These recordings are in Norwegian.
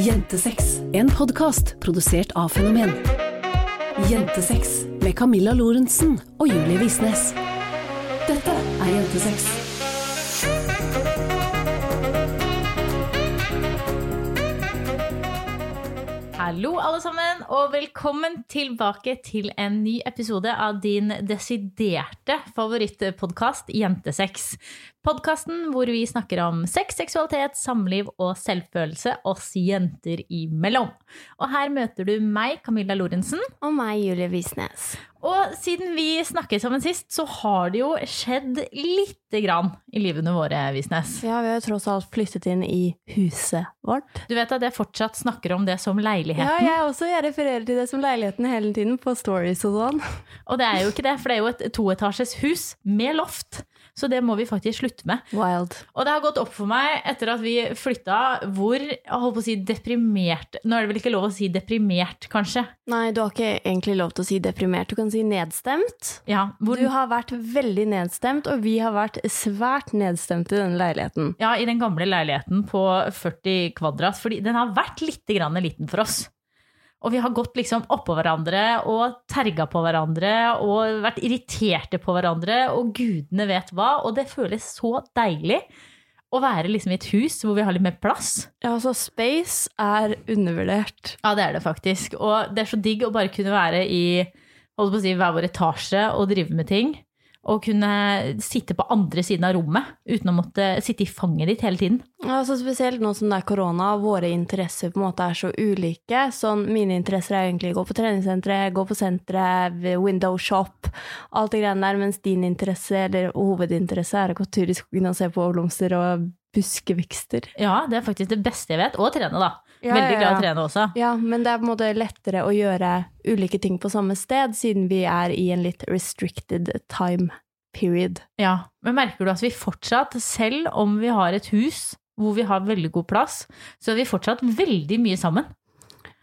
Jentesex, en podkast produsert av Fenomen. Jentesex med Camilla Lorentzen og Julie Visnes. Dette er Jentesex. Hallo, alle sammen, og velkommen tilbake til en ny episode av din desiderte favorittpodkast Jentesex. Podkasten hvor vi snakker om sex, seksualitet, samliv og selvfølelse oss jenter imellom. Og her møter du meg, Camilla Lorentzen. Og meg, Julie Visnes. Og siden vi snakket sammen sist, så har det jo skjedd lite grann i livene våre, Visnes. Ja, vi har jo tross alt flyttet inn i huset vårt. Du vet at jeg fortsatt snakker om det som leiligheten. Ja, jeg også. Jeg refererer til det som leiligheten hele tiden på stories og sånn. Og det er jo ikke det, for det er jo et toetasjes hus med loft. Så det må vi faktisk slutte med. Wild. Og det har gått opp for meg etter at vi flytta, hvor jeg holdt på å si deprimert Nå er det vel ikke lov å si deprimert, kanskje? Nei, du har ikke egentlig lov til å si deprimert. Du kan si nedstemt. Ja, hvor, Du har vært veldig nedstemt, og vi har vært svært nedstemt i denne leiligheten. ja, i den gamle leiligheten på 40 kvadrat. Fordi den har vært litt grann liten for oss. Og vi har gått liksom oppå hverandre og terga på hverandre og vært irriterte på hverandre og gudene vet hva. Og det føles så deilig å være liksom i et hus hvor vi har litt mer plass. Ja, altså, space er undervurdert. Ja, det er det faktisk. Og det er så digg å bare kunne være i holdt på å si, hver vår etasje og drive med ting. Og kunne sitte på andre siden av rommet uten å måtte sitte i fanget ditt hele tiden. Ja, altså spesielt nå som det er korona, og våre interesser på en måte er så ulike. Sånn, mine interesser er egentlig å gå på treningssenteret, gå på senteret, window shop, alt det greiene der, mens din interesse, eller hovedinteresse, er å gå tur i skogen og se på blomster og buskevekster. Ja, det er faktisk det beste jeg vet. Og trene, da. Ja, Veldig glad i å trene også. Ja, men det er på en måte lettere å gjøre ulike ting på samme sted, siden vi er i en litt restricted time period. Ja, Men merker du at vi fortsatt, selv om vi har et hus hvor vi har veldig god plass, så er vi fortsatt veldig mye sammen.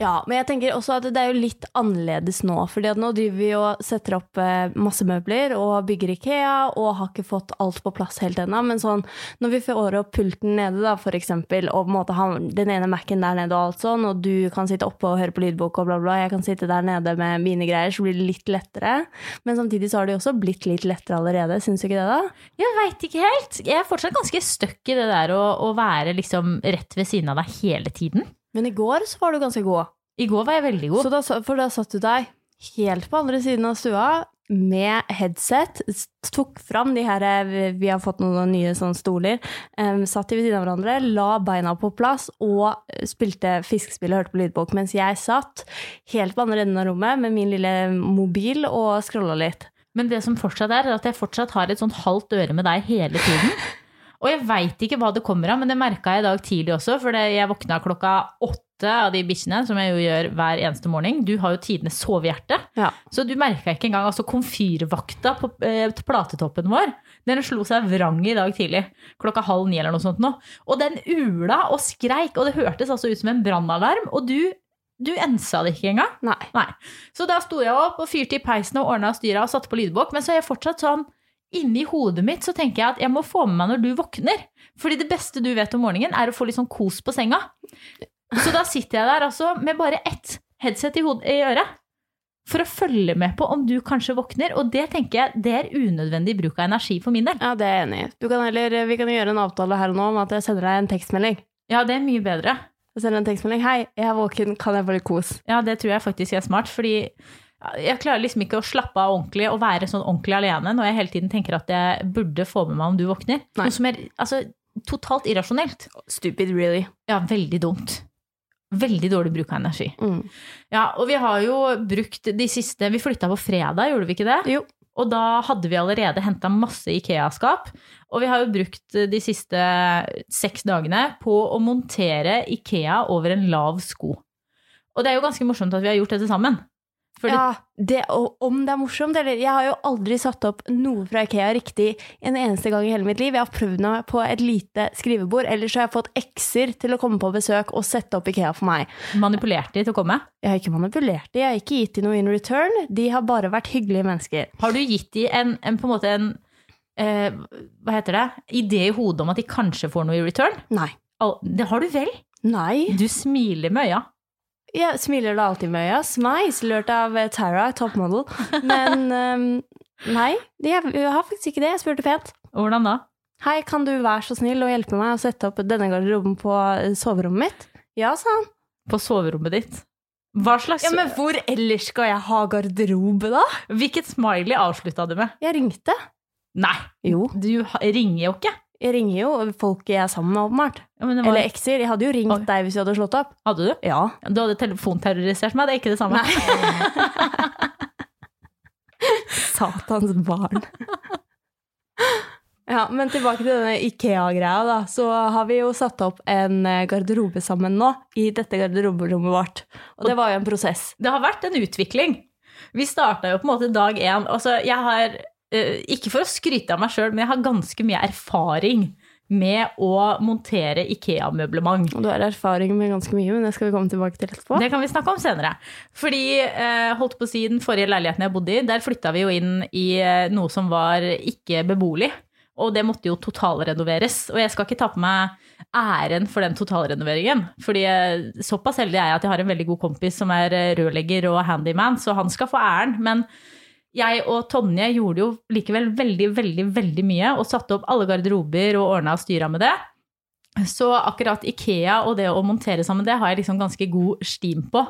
Ja, men jeg tenker også at det er jo litt annerledes nå, fordi at nå driver vi og setter opp eh, masse møbler og bygger Ikea, og har ikke fått alt på plass helt ennå, men sånn, når vi får opp pulten nede da, for eksempel, og på en måte den ene Mac-en der nede og alt sånn, og du kan sitte oppe og høre på lydbok og bla bla, jeg kan sitte der nede med mine greier, så blir det litt lettere. Men samtidig så har det jo også blitt litt lettere allerede, syns du ikke det da? Jeg veit ikke helt. Jeg er fortsatt ganske stuck i det der å, å være liksom rett ved siden av deg hele tiden. Men i går så var du ganske god. I går var jeg veldig god. Så da, for da satt du deg helt på andre siden av stua med headset, tok fram de her eh, Vi har fått noen nye sånne stoler. Um, satt de ved siden av hverandre, la beina på plass og eh, spilte fiskespill og hørte på lydbok, mens jeg satt helt på andre enden av rommet med min lille mobil og scrolla litt. Men det som fortsatt er, er at jeg fortsatt har et sånt halvt øre med deg hele tiden. Og jeg veit ikke hva det kommer av, men det merka jeg i dag tidlig også, for jeg våkna klokka åtte av de bikkjene, som jeg jo gjør hver eneste morgen. Du har jo tidenes sovehjerte. Ja. Så du merka ikke engang altså komfyrvakta på eh, platetoppen vår. Den slo seg vrang i dag tidlig. Klokka halv ni eller noe sånt nå. Og den ula og skreik, og det hørtes altså ut som en brannalarm. Og du, du ensa det ikke engang. Nei. Nei. Så da sto jeg opp og fyrte i peisen og ordna styra og satte på lydbok, men så er jeg fortsatt sånn Inni hodet mitt så tenker jeg at jeg må få med meg når du våkner. Fordi det beste du vet om morgenen, er å få litt sånn kos på senga. Så da sitter jeg der altså med bare ett headset i, hodet, i øret. For å følge med på om du kanskje våkner. Og det tenker jeg det er unødvendig bruk av energi for min del. Ja, det er jeg enig i. Du kan heller, vi kan gjøre en avtale her og nå om at jeg sender deg en tekstmelding. Ja, det er mye bedre. Jeg sender en tekstmelding. Hei, jeg er våken, kan jeg få litt kos? Ja, det tror jeg faktisk er smart. Fordi jeg klarer liksom ikke å slappe av ordentlig og være sånn ordentlig alene når jeg hele tiden tenker at jeg burde få med meg om du våkner. Nei. Noe som er altså, totalt irrasjonelt. Stupid, really. Ja, veldig dumt. Veldig dårlig bruk av energi. Mm. Ja, og vi har jo brukt de siste Vi flytta på fredag, gjorde vi ikke det? Jo. Og da hadde vi allerede henta masse Ikea-skap. Og vi har jo brukt de siste seks dagene på å montere Ikea over en lav sko. Og det er jo ganske morsomt at vi har gjort dette sammen. For Ja, det, om det er morsomt, eller Jeg har jo aldri satt opp noe fra Ikea riktig en eneste gang i hele mitt liv. Jeg har prøvd meg på et lite skrivebord, ellers så har jeg fått ekser til å komme på besøk og sette opp Ikea for meg. manipulerte de til å komme. Jeg har ikke manipulert de, jeg har ikke gitt de noe in return. De har bare vært hyggelige mennesker. Har du gitt de en, en på en måte en eh, Hva heter det? Idé i hodet om at de kanskje får noe i return? Nei. Det har du vel? Nei. Du smiler med øya. Jeg smiler da alltid med øya. Smice, lurt av eh, Tara, toppmodell. Men um, nei, jeg, jeg har faktisk ikke det. Jeg spurte pent. Hvordan da? Hei, kan du være så snill å hjelpe meg å sette opp denne garderoben på eh, soverommet mitt? Ja, sa han. På soverommet ditt? Hva slags Ja, men hvor ellers skal jeg ha garderobe, da? Hvilket smiley avslutta du med? Jeg ringte. Nei, Jo. du ringer jo ikke. Jeg ringer jo folk jeg er sammen med, åpenbart. Ja, var, Eller ekser. Jeg hadde jo ringt Oi. deg hvis vi hadde slått opp. hadde du? Ja. Du hadde telefonterrorisert meg, det er ikke det samme. Satans barn. Ja, men tilbake til denne Ikea-greia, da. Så har vi jo satt opp en eh, garderobe sammen nå, i dette garderoberommet vårt. Og det var jo en prosess. Det har vært en utvikling. Vi starta jo på en måte dag én. Altså, jeg har, ikke for å skryte av meg sjøl, men jeg har ganske mye erfaring med å montere Ikea-møblement. Og du har erfaring med ganske mye, men det skal vi komme tilbake til etterpå. Det kan vi snakke om senere. Fordi, eh, holdt på å si, den forrige leiligheten jeg bodde i, der flytta vi jo inn i eh, noe som var ikke beboelig. Og det måtte jo totalrenoveres. Og jeg skal ikke ta på meg æren for den totalrenoveringen. Fordi eh, såpass heldig er jeg at jeg har en veldig god kompis som er eh, rørlegger og handyman, så han skal få æren. Men jeg og Tonje gjorde jo likevel veldig, veldig, veldig mye og satte opp alle garderober og ordna og styra med det. Så akkurat Ikea og det å montere sammen det har jeg liksom ganske god stim på.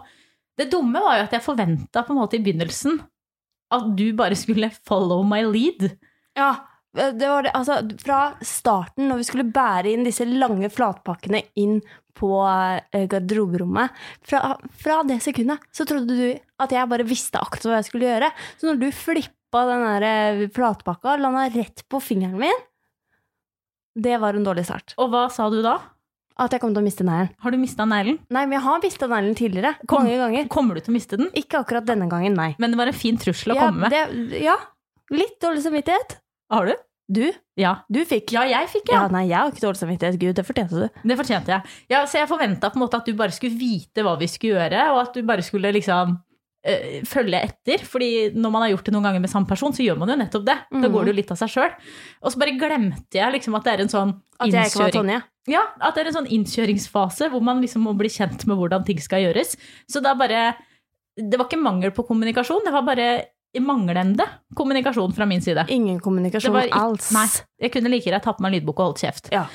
Det dumme var jo at jeg forventa på en måte i begynnelsen at du bare skulle follow my lead. Ja, det var det. Altså, fra starten, når vi skulle bære inn disse lange flatpakkene inn på eh, garderoberommet, fra, fra det sekundet så trodde du at jeg bare visste akkurat hva jeg skulle gjøre. Så når du flippa den der eh, flatpakka og landa rett på fingeren min, det var en dårlig start. Og hva sa du da? At jeg kom til å miste neglen. Har du mista neglen? Nei, men jeg har mista neglen tidligere. Kom. Mange ganger. Kommer du til å miste den? Ikke akkurat denne gangen, nei. Men det var en fin trussel å Ja, komme med. det, ja, litt dårlig samvittighet. Har du? Du, Ja. du fikk. Ja, jeg fikk Ja, ja. nei, jeg har ikke dårlig samvittighet. Gud, det fortjente du. Det fortjente jeg. Ja, så jeg forventa på en måte at du bare skulle vite hva vi skulle gjøre, og at du bare skulle liksom øh, følge etter. Fordi når man har gjort det noen ganger med samme person, så gjør man jo nettopp det. Da Mhm. går det jo litt av seg sjøl. Og så bare glemte jeg liksom at det er en sånn innkjøring. At jeg ikke var. Tonje. Ja, at det er en sånn innkjøringsfase hvor man liksom må bli kjent med hvordan ting skal gjøres. Så da bare Det var ikke mangel på kommunikasjon, det var bare manglende kommunikasjon fra min side. Ingen kommunikasjon Det var alls. Nei, jeg kunne like greit tatt på meg lydbok og holdt kjeft. Ja.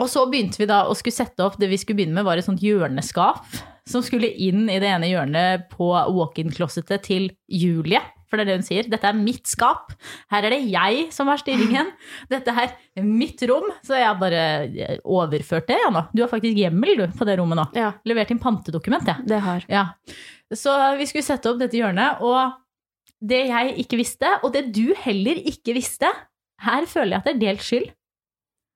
Og så begynte vi da å skulle sette opp det vi skulle begynne med, var et sånt hjørneskap som skulle inn i det ene hjørnet på walk-in-closetet til Julie. For det er det hun sier. Dette er mitt skap. Her er det jeg som har styringen. Dette er mitt rom. Så jeg har bare overført det, ja nå. Du har faktisk hjemmel du, på det rommet nå. Ja, Levert inn pantedokument, jeg. det har. Ja. Så vi skulle sette opp dette hjørnet, og det jeg ikke visste, og det du heller ikke visste, her føler jeg at det er delt skyld.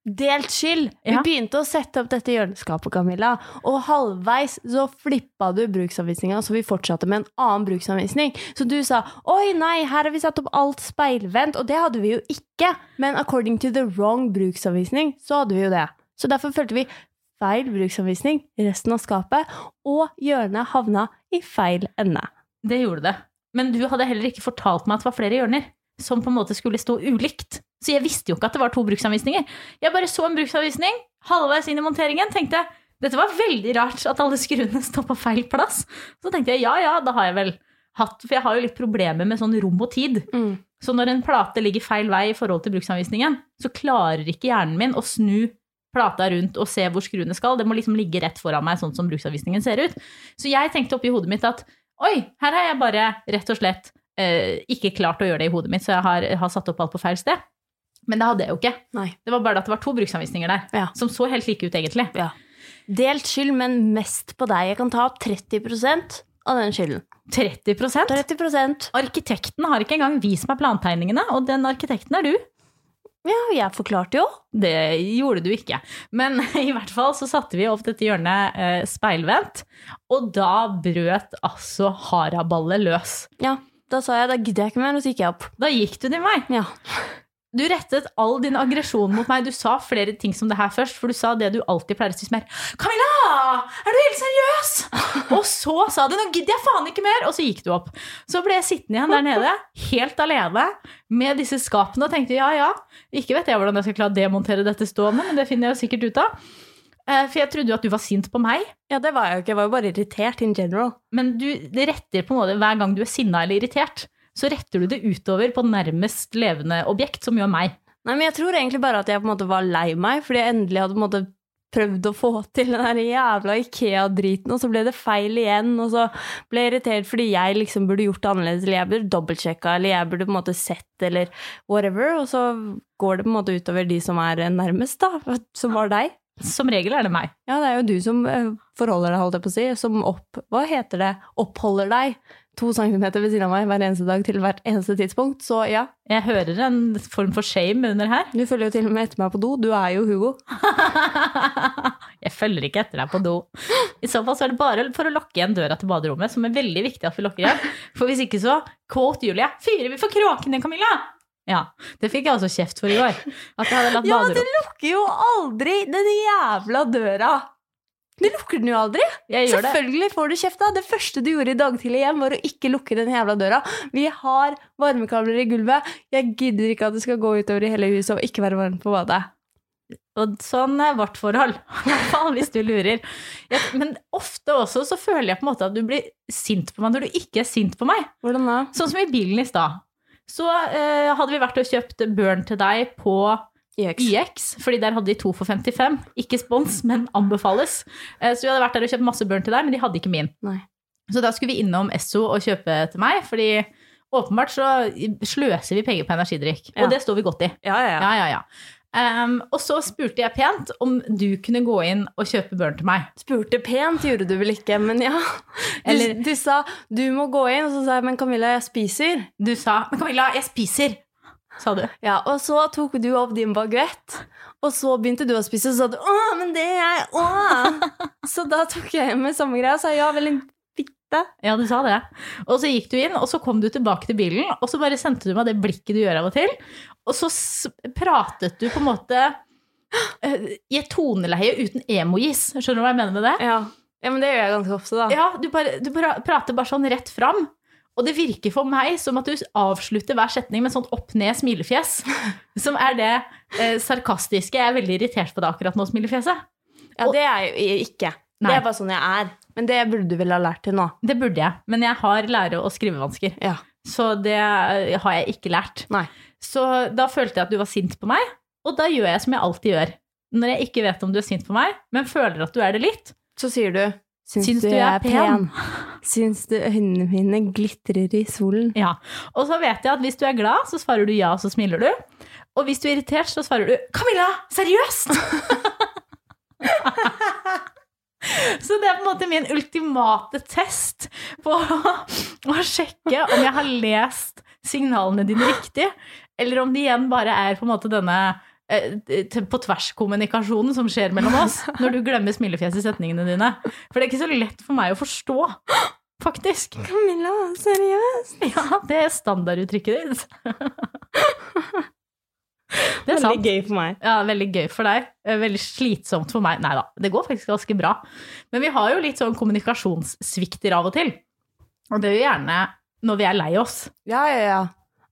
Delt skyld! Ja. Vi begynte å sette opp dette hjørneskapet, Camilla, og halvveis så flippa du bruksanvisninga, så vi fortsatte med en annen bruksanvisning. Så du sa 'oi, nei, her har vi satt opp alt speilvendt', og det hadde vi jo ikke. Men according to the wrong bruksanvisning, så hadde vi jo det. Så derfor følte vi feil bruksanvisning resten av skapet, og hjørnet havna i feil ende. Det gjorde det. Men du hadde heller ikke fortalt meg at det var flere hjørner som på en måte skulle stå ulikt. Så jeg visste jo ikke at det var to bruksanvisninger. Jeg bare så en bruksanvisning, halvveis inn i monteringen, tenkte dette var veldig rart at alle skruene står på feil plass. Så tenkte jeg ja ja, da har jeg vel hatt For jeg har jo litt problemer med sånn rom og tid. Mm. Så når en plate ligger feil vei i forhold til bruksanvisningen, så klarer ikke hjernen min å snu plata rundt og se hvor skruene skal. Det må liksom ligge rett foran meg, sånn som bruksanvisningen ser ut. Så jeg tenkte oppi hodet mitt at oi, her har jeg bare rett og slett eh, ikke klart å gjøre det i hodet mitt, så jeg har, har satt opp alt på feil sted. Men det hadde jeg jo ikke. Nei. Det var bare at det var to bruksanvisninger der, Ja. som så helt like ut, egentlig. Ja. Delt skyld, men mest på deg. Jeg kan ta opp 30% av den skylden. 30% 30% Arkitekten har ikke engang vist meg plantegningene, og den arkitekten er du. Ja, jeg forklarte jo. Det gjorde du ikke. Men i hvert fall så satte vi opp dette hjørnet eh, speilvendt, og da brøt altså haraballet løs. Ja, da sa jeg da gidder jeg ikke mer, og så gikk jeg opp. Da gikk du din vei. Ja. Du rettet all din aggresjon mot meg. Du sa flere ting som det her først, for du sa det du alltid pleier å si som er Camilla, er du helt seriøs? Og så sa du nå gidder jeg faen ikke mer, og så gikk du opp. Så ble jeg sittende igjen der nede, helt alene, med disse skapene og tenkte ja ja, ikke vet jeg hvordan jeg skal klare å demontere dette stående, men det finner jeg jo sikkert ut av. Eh, For jeg trodde jo at du var sint på meg. Ja, det var jeg jo ikke. Jeg var jo bare irritert in general. Men du retter på en måte hver gang du er sinna eller irritert. Så retter du det utover på nærmest levende objekt, som jo er meg. Nei, men jeg tror egentlig bare at jeg på en måte var lei meg, fordi jeg endelig hadde på en måte prøvd å få til den der jævla Ikea-driten, og så ble det feil igjen, og så ble jeg irritert fordi jeg liksom burde gjort det annerledes, eller jeg burde dobbeltsjekka, eller jeg burde på en måte sett, eller whatever, og så går det på en måte utover de som er nærmest, da, som var deg. Som regel er det meg. Ja, det er jo du som eh, forholder deg, holdt jeg på å si, som opp... Hva heter det? Oppholder deg to centimeter ved siden av meg hver eneste dag til hvert eneste tidspunkt. Så ja, Jeg hører en form for shame under her. du følger jo til og med etter meg på do. Du er jo Hugo. Jeg følger ikke etter deg på do. I så fall så er det bare for å lokke igjen døra til baderommet, som er veldig viktig at vi lokker igjen. For hvis ikke så, quote Julie, fyrer vi for kråkene, Camilla! Ja, det fikk jeg også kjeft for i går. At jeg hadde latt Ja, baderom... det lukker jo aldri den jævla døra! Du lukker den jo aldri! Jeg gjør det. Selvfølgelig får du kjeft da. Det første du gjorde i dag tidlig hjem, var å ikke lukke den jævla døra. Vi har varmekabler i gulvet. Jeg gidder ikke at det skal gå utover i hele huset og ikke være varmt på badet. Og sånn er vårt forhold. I hvert fall hvis du lurer. Ja, men ofte også så føler jeg på en måte at du blir sint på meg når du ikke er sint på meg. Hvordan da? Sånn som i bilen i stad. Så eh, hadde vi vært og kjøpt Burn til deg på YX, fordi der hadde de to for 55. Ikke spons, men anbefales. Eh, så vi hadde vært der og kjøpt masse Burn til deg, men de hadde ikke min. Nei. Så da skulle vi innom Esso og kjøpe til meg, fordi åpenbart så sløser vi penger på energidrikk. Ja. Og det står vi godt i. Ja, ja, Ja, Ehm, og så spurte jeg pent om du kunne gå inn og kjøpe børn til meg. Spurte pent, gjorde du vel ikke, men ja. Eller- du sa du må gå inn, og så sa jeg men Camilla, jeg spiser. Du sa 'Men Camilla, jeg spiser', sa du. Ja, Og så tok du opp din baguett, og så begynte du å spise, og så sa du 'Å, men det er jeg å'. Så da tok jeg med samme greia og sa ja, vel fitte. Ja, du sa det. Og så gikk du inn, og så kom du tilbake til bilen, og så bare sendte du meg det blikket du gjør av og til. Og så pratet du på en måte eh, i et toneleie uten emojis. Skjønner du hva jeg mener med det? Ja. ja, men det gjør jeg ganske ofte, da. Ja, du, bare, du prater bare sånn rett fram. Og det virker for meg som at du avslutter hver setning med sånn opp-ned-smilefjes. Som er det eh, sarkastiske. Jeg er veldig irritert på det akkurat nå, smilefjeset. Ja, det er jeg jo ikke. Nei. Det er bare sånn jeg er. Men det burde du vel ha lært til nå. Det burde jeg, men jeg har lære- og skrivevansker. Ja. Så det eh, har jeg ikke lært. Nei. Så da følte jeg at du var sint på meg, og da gjør jeg som jeg alltid gjør. Når jeg ikke vet om du er sint på meg, men føler at du er det litt. Så sier du Syns, Syns du jeg er er pen?» pen? Syns du øynene mine glitrer i solen? Ja. Og så vet jeg at hvis du er glad, så svarer du ja, og så smiler du. Og hvis du er irritert, så svarer du 'Camilla, seriøst?' Så det er på en måte min ultimate test på å sjekke om jeg har lest signalene dine riktig, eller om det igjen bare er på en måte denne eh, på tvers-kommunikasjonen som skjer mellom oss når du glemmer smilefjes i setningene dine. For det er ikke så lett for meg å forstå, faktisk. Camilla, seriøst? Ja, det er standarduttrykket ditt. Det er sant. gøy for meg. Ja, veldig gøy for deg. Eh, Veldig slitsomt for meg. Nei da, det går faktisk ganske bra. Men vi har jo litt sånn kommunikasjonssvikter av og til. Og det er jo gjerne når vi er lei oss. Ja, ja, ja.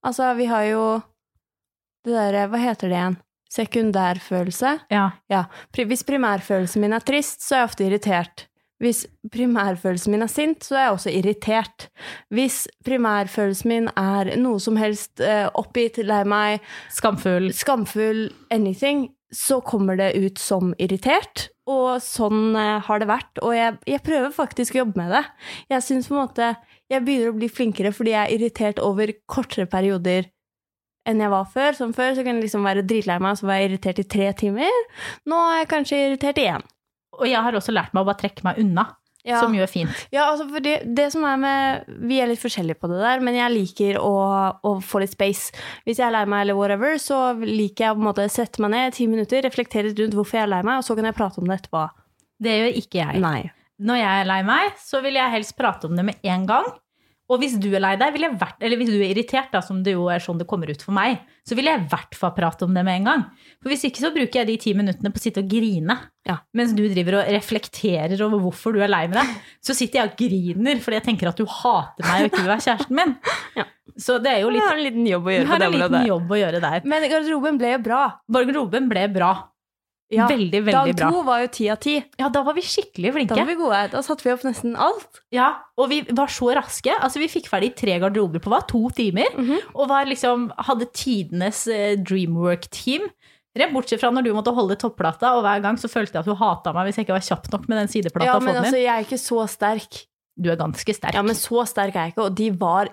Altså, vi har jo det derre Hva heter det igjen? Sekundærfølelse? Ja. Ja. Hvis primærfølelsen min er trist, så er jeg ofte irritert. Hvis primærfølelsen min er sint, så er jeg også irritert. Hvis primærfølelsen min er noe som helst eh, oppgitt, lei meg, Skamfull. skamfull, anything, så kommer det ut som irritert. Og sånn eh, har det vært. Og jeg, jeg prøver faktisk å jobbe med det. Jeg syns på en måte jeg begynner å bli flinkere fordi jeg er irritert over kortere perioder enn jeg var før. Som før så kunne jeg liksom være dritlei meg, og så var jeg irritert i tre timer. Nå er jeg kanskje irritert i én. Og jeg har også lært meg å bare trekke meg unna, Ja. som gjør fint. Ja, altså fordi det som er med Vi er litt forskjellige på det der, men jeg liker å, å få litt space. Hvis jeg er lei meg eller whatever, så liker jeg å sette meg ned ti minutter, reflektere litt rundt hvorfor jeg er lei meg, og så kan jeg prate om det etterpå. Det gjør ikke jeg. Nei. Når jeg er lei meg, så vil jeg helst prate om det med en gang. Og hvis du er lei deg, vil jeg hvert, eller hvis du er irritert, da, som det jo er sånn det kommer ut for meg, så vil jeg i hvert fall prate om det med en gang. For hvis ikke så bruker jeg de ti minuttene på å sitte og grine. Ja. Mens du driver og reflekterer over hvorfor du er lei med deg. Så sitter jeg og griner fordi jeg tenker at du hater meg og ikke vil være kjæresten min. Ja. Så det er jo litt, litt har en liten jobb å gjøre på det en liten jobb å gjøre der. Men garderoben ble jo bra. Garderoben ble bra. Ja, Veldig, veldig Dag bra. to var jo ti av ti. Ja, da var vi skikkelig flinke. Da var vi gode. Da satte vi opp nesten alt. Ja, og vi var så raske. Altså, vi fikk ferdig tre garderober på hva? To timer. Mhm. Og var liksom, hadde tidenes eh, Dreamwork-team. Bortsett fra når du måtte holde topplata, og hver gang så følte jeg at du hata meg hvis jeg ikke var kjapp nok med den sideplata. Ja, men altså, jeg er ikke så sterk. Du er ganske sterk. Ja, men så sterk er jeg ikke, og de var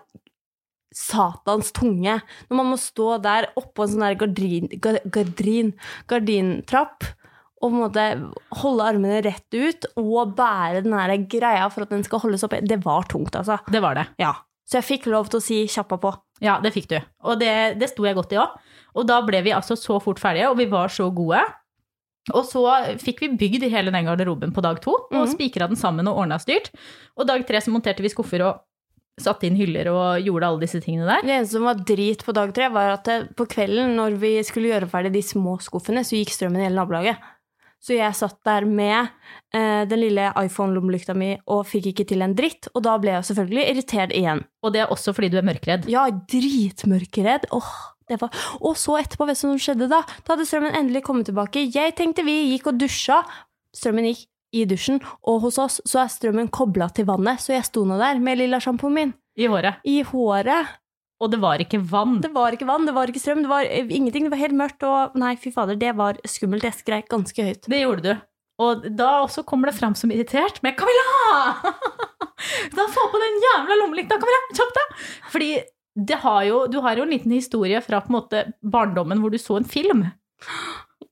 satans tunge. Når man må stå der oppå en sånn der gardin, gardin, gardintrapp og på en måte holde armene rett ut og bære den her greia for at den skal holdes oppe, det var tungt, altså. Det var det. Ja. Så jeg fikk lov til å si 'kjappa på'. Ja, det fikk du. Og det, det sto jeg godt i òg. Og da ble vi altså så fort ferdige, og vi var så gode. Og så fikk vi bygd hele den garderoben på dag to, og mm. spikra den sammen og ordna styrt. Og dag tre så monterte vi skuffer og satte inn hyller og gjorde alle disse tingene der. Det eneste som var drit på dag tre, var at på kvelden når vi skulle gjøre ferdig de små skuffene, så gikk strømmen i hele nabolaget. Så jeg satt der med eh, den lille iPhone-lommelykta mi og fikk ikke til en dritt, og da ble jeg selvfølgelig irritert igjen. Og det er også fordi du er mørkredd. Ja, dritmørkeredd. Åh, det var... Og så etterpå, vet du hva som skjedde da? Da hadde strømmen endelig kommet tilbake. Jeg tenkte vi gikk og dusja. Strømmen gikk i dusjen, og hos oss så er strømmen kobla til vannet, så jeg sto nå der med lilla sjampoen min I håret. i håret. Og det var ikke vann. Det var ikke vann, det var ikke strøm, det var eh, ingenting. Det var helt mørkt, og nei, fy fader, det var skummelt. Jeg skreik ganske høyt. Det gjorde du. Og da også kommer det fram som irritert med Camilla! da få på den jævla lommelykta, Camilla! Kjapp deg! Fordi det har jo, du har jo en liten historie fra på en måte barndommen hvor du så en film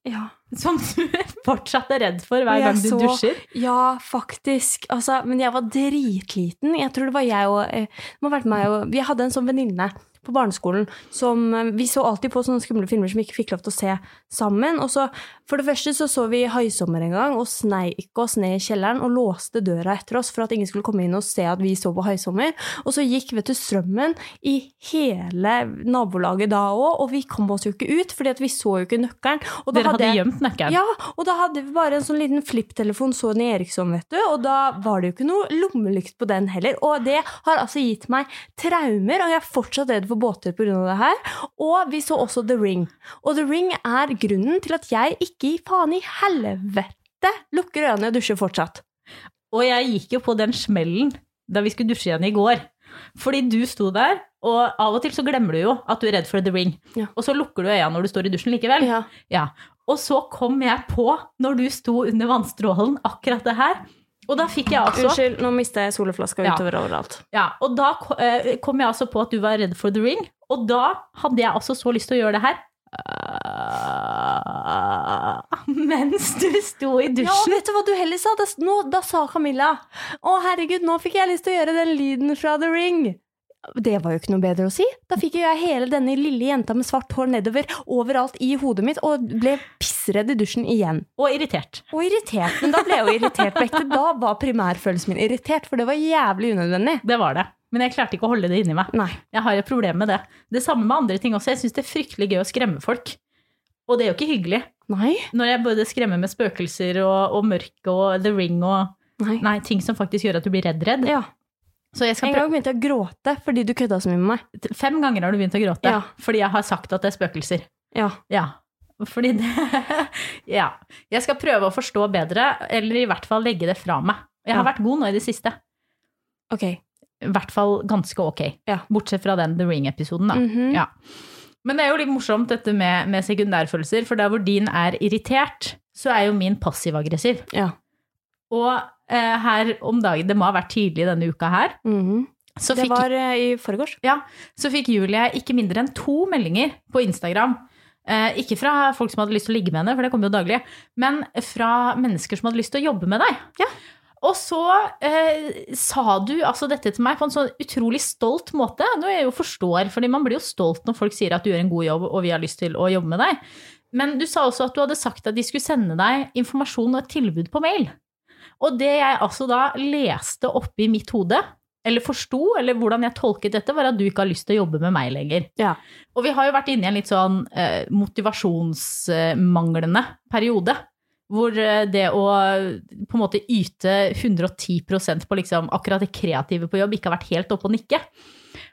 Ja. som du fortsatt er redd for hver gang du så- dusjer. Ja, faktisk. Altså, men jeg var dritliten. Jeg tror det var jeg og eh, det må ha vært meg og Vi hadde en sånn venninne på barneskolen som eh, Vi så alltid på sånne skumle filmer som vi ikke fikk lov til å se sammen. Og så, for det første så så vi Haisommer en gang og sneik oss ned i kjelleren og låste døra etter oss for at ingen skulle komme inn og se at vi så på Haisommer. Og så gikk vet du, strømmen i hele nabolaget da òg, og vi kom oss jo ikke ut, fordi at vi så jo ikke nøkkelen. Og da Dere hadde jeg- gjemt nøkkelen. ja, og da hadde vi bare en sånn liten flipptelefon Sony Eriksson, vet du, og da var det jo ikke noe lommelykt på den heller. Og det har altså gitt meg traumer, og jeg er fortsatt redd for grunn av det her. Og vi så også The Ring. Og The Ring er grunnen til at jeg ikke i faen i helvete lukker øynene og dusjer fortsatt. Og jeg gikk jo på den smellen da vi skulle dusje igjen i går. Fordi du sto der, og av og til så glemmer du jo at du er redd for The Ring. Ja. Og så lukker du øynene når du står i dusjen likevel. Ja. Ja. Og så kom jeg på, når du sto under vannstrålen, akkurat det her. Og da fikk jeg altså Unnskyld, nå mista jeg solflaska Ja. utover overalt. Ja, og da eh, kom jeg altså på at du var redd for The Ring, og da hadde jeg altså så lyst til å gjøre det her. Uh, mens du sto i dusjen. Ja, vet du hva du heller sa? Da, nå, da sa Camilla Å, herregud, nå fikk jeg lyst til å gjøre den lyden fra The Ring. Det var jo ikke noe bedre å si. Da fikk jo jeg hele denne lille jenta med svart hår nedover overalt i hodet mitt, og ble pissredd i dusjen igjen. Og irritert. Og irritert. Men da ble jeg jo irritert på ekte. Da var primærfølelsen min irritert, for det var jævlig unødvendig. Det var det. Men jeg klarte ikke å holde det inni meg. Nei. Jeg har et problem med det. Det samme med andre ting også. Jeg syns det er fryktelig gøy å skremme folk. Og det er jo ikke hyggelig. Nei. Når jeg både skremmer med spøkelser og, og mørke og The Ring og Nei. Nei, ting som faktisk gjør at du blir redd-redd. Ja. Så jeg begynte jeg å gråte fordi du kødda så mye med meg. Fem ganger har du begynt å gråte Ja. fordi jeg har sagt at det er spøkelser. Ja. Ja. Fordi det Ja. Jeg skal prøve å forstå bedre, eller i hvert fall legge det fra meg. Jeg har Ja. vært god nå i det siste. Ok. I hvert fall ganske ok. Ja. Bortsett fra den The Ring-episoden, da. Mhm. Ja. Men det er jo litt morsomt dette med, med sekundærfølelser, for der hvor din er irritert, så er jo min passiv-aggressiv. Ja. Og her om dagen, det må ha vært tidlig denne uka her, Mhm. så Det fikk, var eh, i forgårs. ja, så fikk Julie ikke mindre enn to meldinger på Instagram. Eh, ikke fra folk som hadde lyst til å ligge med henne, for det kommer jo daglig, men fra mennesker som hadde lyst til å jobbe med deg. Ja. Og så eh, sa du altså dette til meg på en sånn utrolig stolt måte, noe jeg jo forstår, fordi man blir jo stolt når folk sier at du gjør en god jobb og vi har lyst til å jobbe med deg. Men du sa også at du hadde sagt at de skulle sende deg informasjon og et tilbud på mail. Og det jeg altså da leste oppi mitt hode, eller forsto, eller hvordan jeg tolket dette, var at du ikke har lyst til å jobbe med meg lenger. Ja. Og vi har jo vært inne i en litt sånn eh, motivasjonsmanglende periode. Hvor eh, det å på en måte yte 110% på liksom akkurat det kreative på jobb ikke har vært helt oppe og nikke.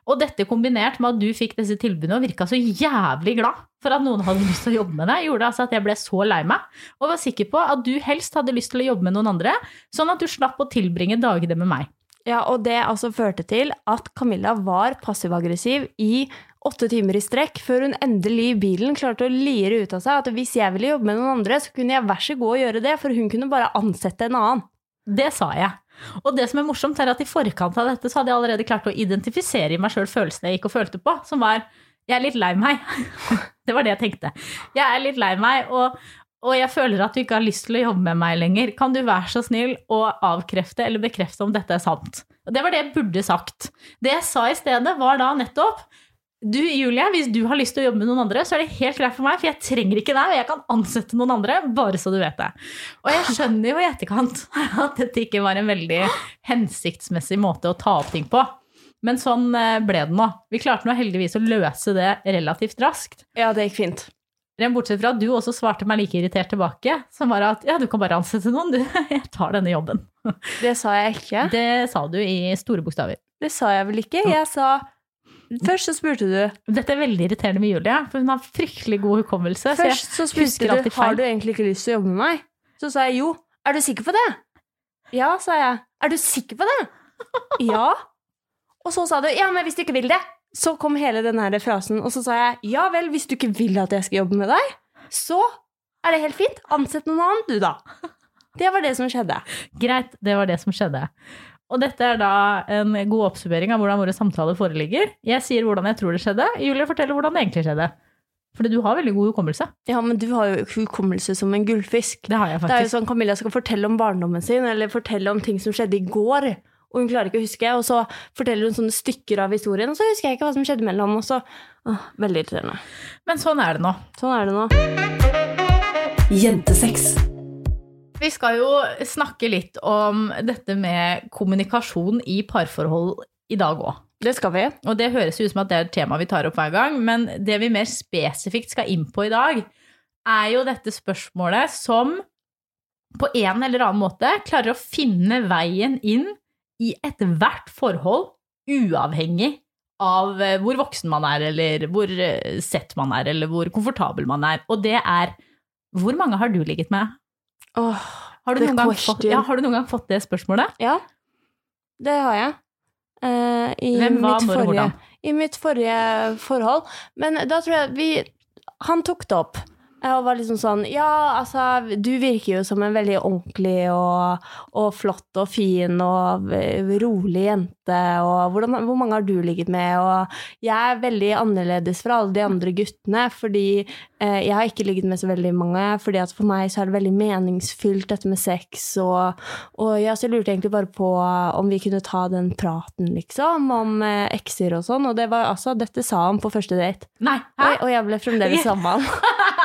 Og dette kombinert med at du fikk disse tilbudene og virka så jævlig glad for at noen hadde lyst til å jobbe med deg, gjorde altså at jeg ble så lei meg, og var sikker på at du helst hadde lyst til å jobbe med noen andre, sånn at du slapp å tilbringe dagene med meg. Ja, og det altså førte til at Camilla var passiv-aggressiv i åtte timer i strekk, før hun endelig i bilen klarte å lire ut av seg at hvis jeg ville jobbe med noen andre, så kunne jeg vær så god å gjøre det, for hun kunne bare ansette en annen. Det sa jeg. Og det som er morsomt, er at i forkant av dette så hadde jeg allerede klart å identifisere i meg sjøl følelsene jeg gikk og følte på, som var jeg er litt lei meg. Det var det jeg tenkte. Jeg er litt lei meg, og, og jeg føler at du ikke har lyst til å jobbe med meg lenger. Kan du være så snill å avkrefte eller bekrefte om dette er sant? Og det var det jeg burde sagt. Det jeg sa i stedet, var da nettopp du, Julie, hvis du har lyst til å jobbe med noen andre, så er det helt greit for meg, for jeg trenger ikke deg, og jeg kan ansette noen andre, bare så du vet det. Og jeg skjønner jo i etterkant at dette ikke var en veldig hensiktsmessig måte å ta opp ting på. Men sånn eh, ble det nå. Vi klarte nå heldigvis å løse det relativt raskt. Ja, det gikk fint. Rent bortsett fra at du også svarte meg like irritert tilbake, som var at ja, du kan bare ansette noen, du. Jeg tar denne jobben. Det sa jeg ikke. Det sa du i store bokstaver. Det sa jeg vel ikke. Jeg sa Først så spurte du Dette er veldig irriterende med Julie, for hun har fryktelig god hukommelse. Først så spurte du har du egentlig ikke lyst til å jobbe med meg. Så sa jeg jo. Er du sikker på det? Ja, sa jeg. Er du sikker på det? Ja. Og så sa du ja, men hvis du ikke vil det. Så kom hele den her frasen, og så sa jeg ja vel, hvis du ikke vil at jeg skal jobbe med deg, så er det helt fint. Ansett noen annen, du, da. Det var det som skjedde. Greit, det var det som skjedde. Og dette er da en god oppsummering av hvordan våre samtaler foreligger. Jeg sier hvordan jeg tror det skjedde. Julie forteller hvordan det egentlig skjedde. Fordi du har veldig god hukommelse. Ja, men du har jo hukommelse som en gullfisk. Det har jeg Det er jo sånn Camilla skal fortelle om barndommen sin, eller fortelle om ting som skjedde i går, og hun klarer ikke å huske, og så forteller hun sånne stykker av historien, og så husker jeg ikke hva som skjedde mellom, og så åh, Veldig irriterende. Men sånn er det nå. Sånn er det nå. Jentesex. Vi skal jo snakke litt om dette med kommunikasjon i parforhold i dag òg. Det skal vi. Og det høres ut som at det er et tema vi tar opp hver gang, men det vi mer spesifikt skal inn på i dag, er jo dette spørsmålet som på en eller annen måte klarer å finne veien inn i ethvert forhold, uavhengig av eh, hvor voksen man er, eller hvor eh, sett man er, eller hvor komfortabel man er. Og det er hvor mange har du ligget med? Åh, Har du, noen gang, fått, ja, har du noen gang fått det spørsmålet? ja. Det har jeg. Uh, i, Hvem, hva, mitt forrige? I mitt forrige forhold. Men da tror jeg vi Han tok det opp. Og var liksom sånn Ja, altså, du virker jo som en veldig ordentlig og, og flott og fin og rolig jente, og hvordan, hvor mange har du ligget med? Og jeg er veldig annerledes fra alle de andre guttene, fordi eh, jeg har ikke ligget med så veldig mange, fordi at for meg så er det veldig meningsfylt dette med sex, og, og ja, så jeg lurte egentlig bare på om vi kunne ta den praten, liksom, om eh, ekser og sånn, og det var altså, dette sa han på første date. Nei. Og, og jeg ble fremdeles sammen med han.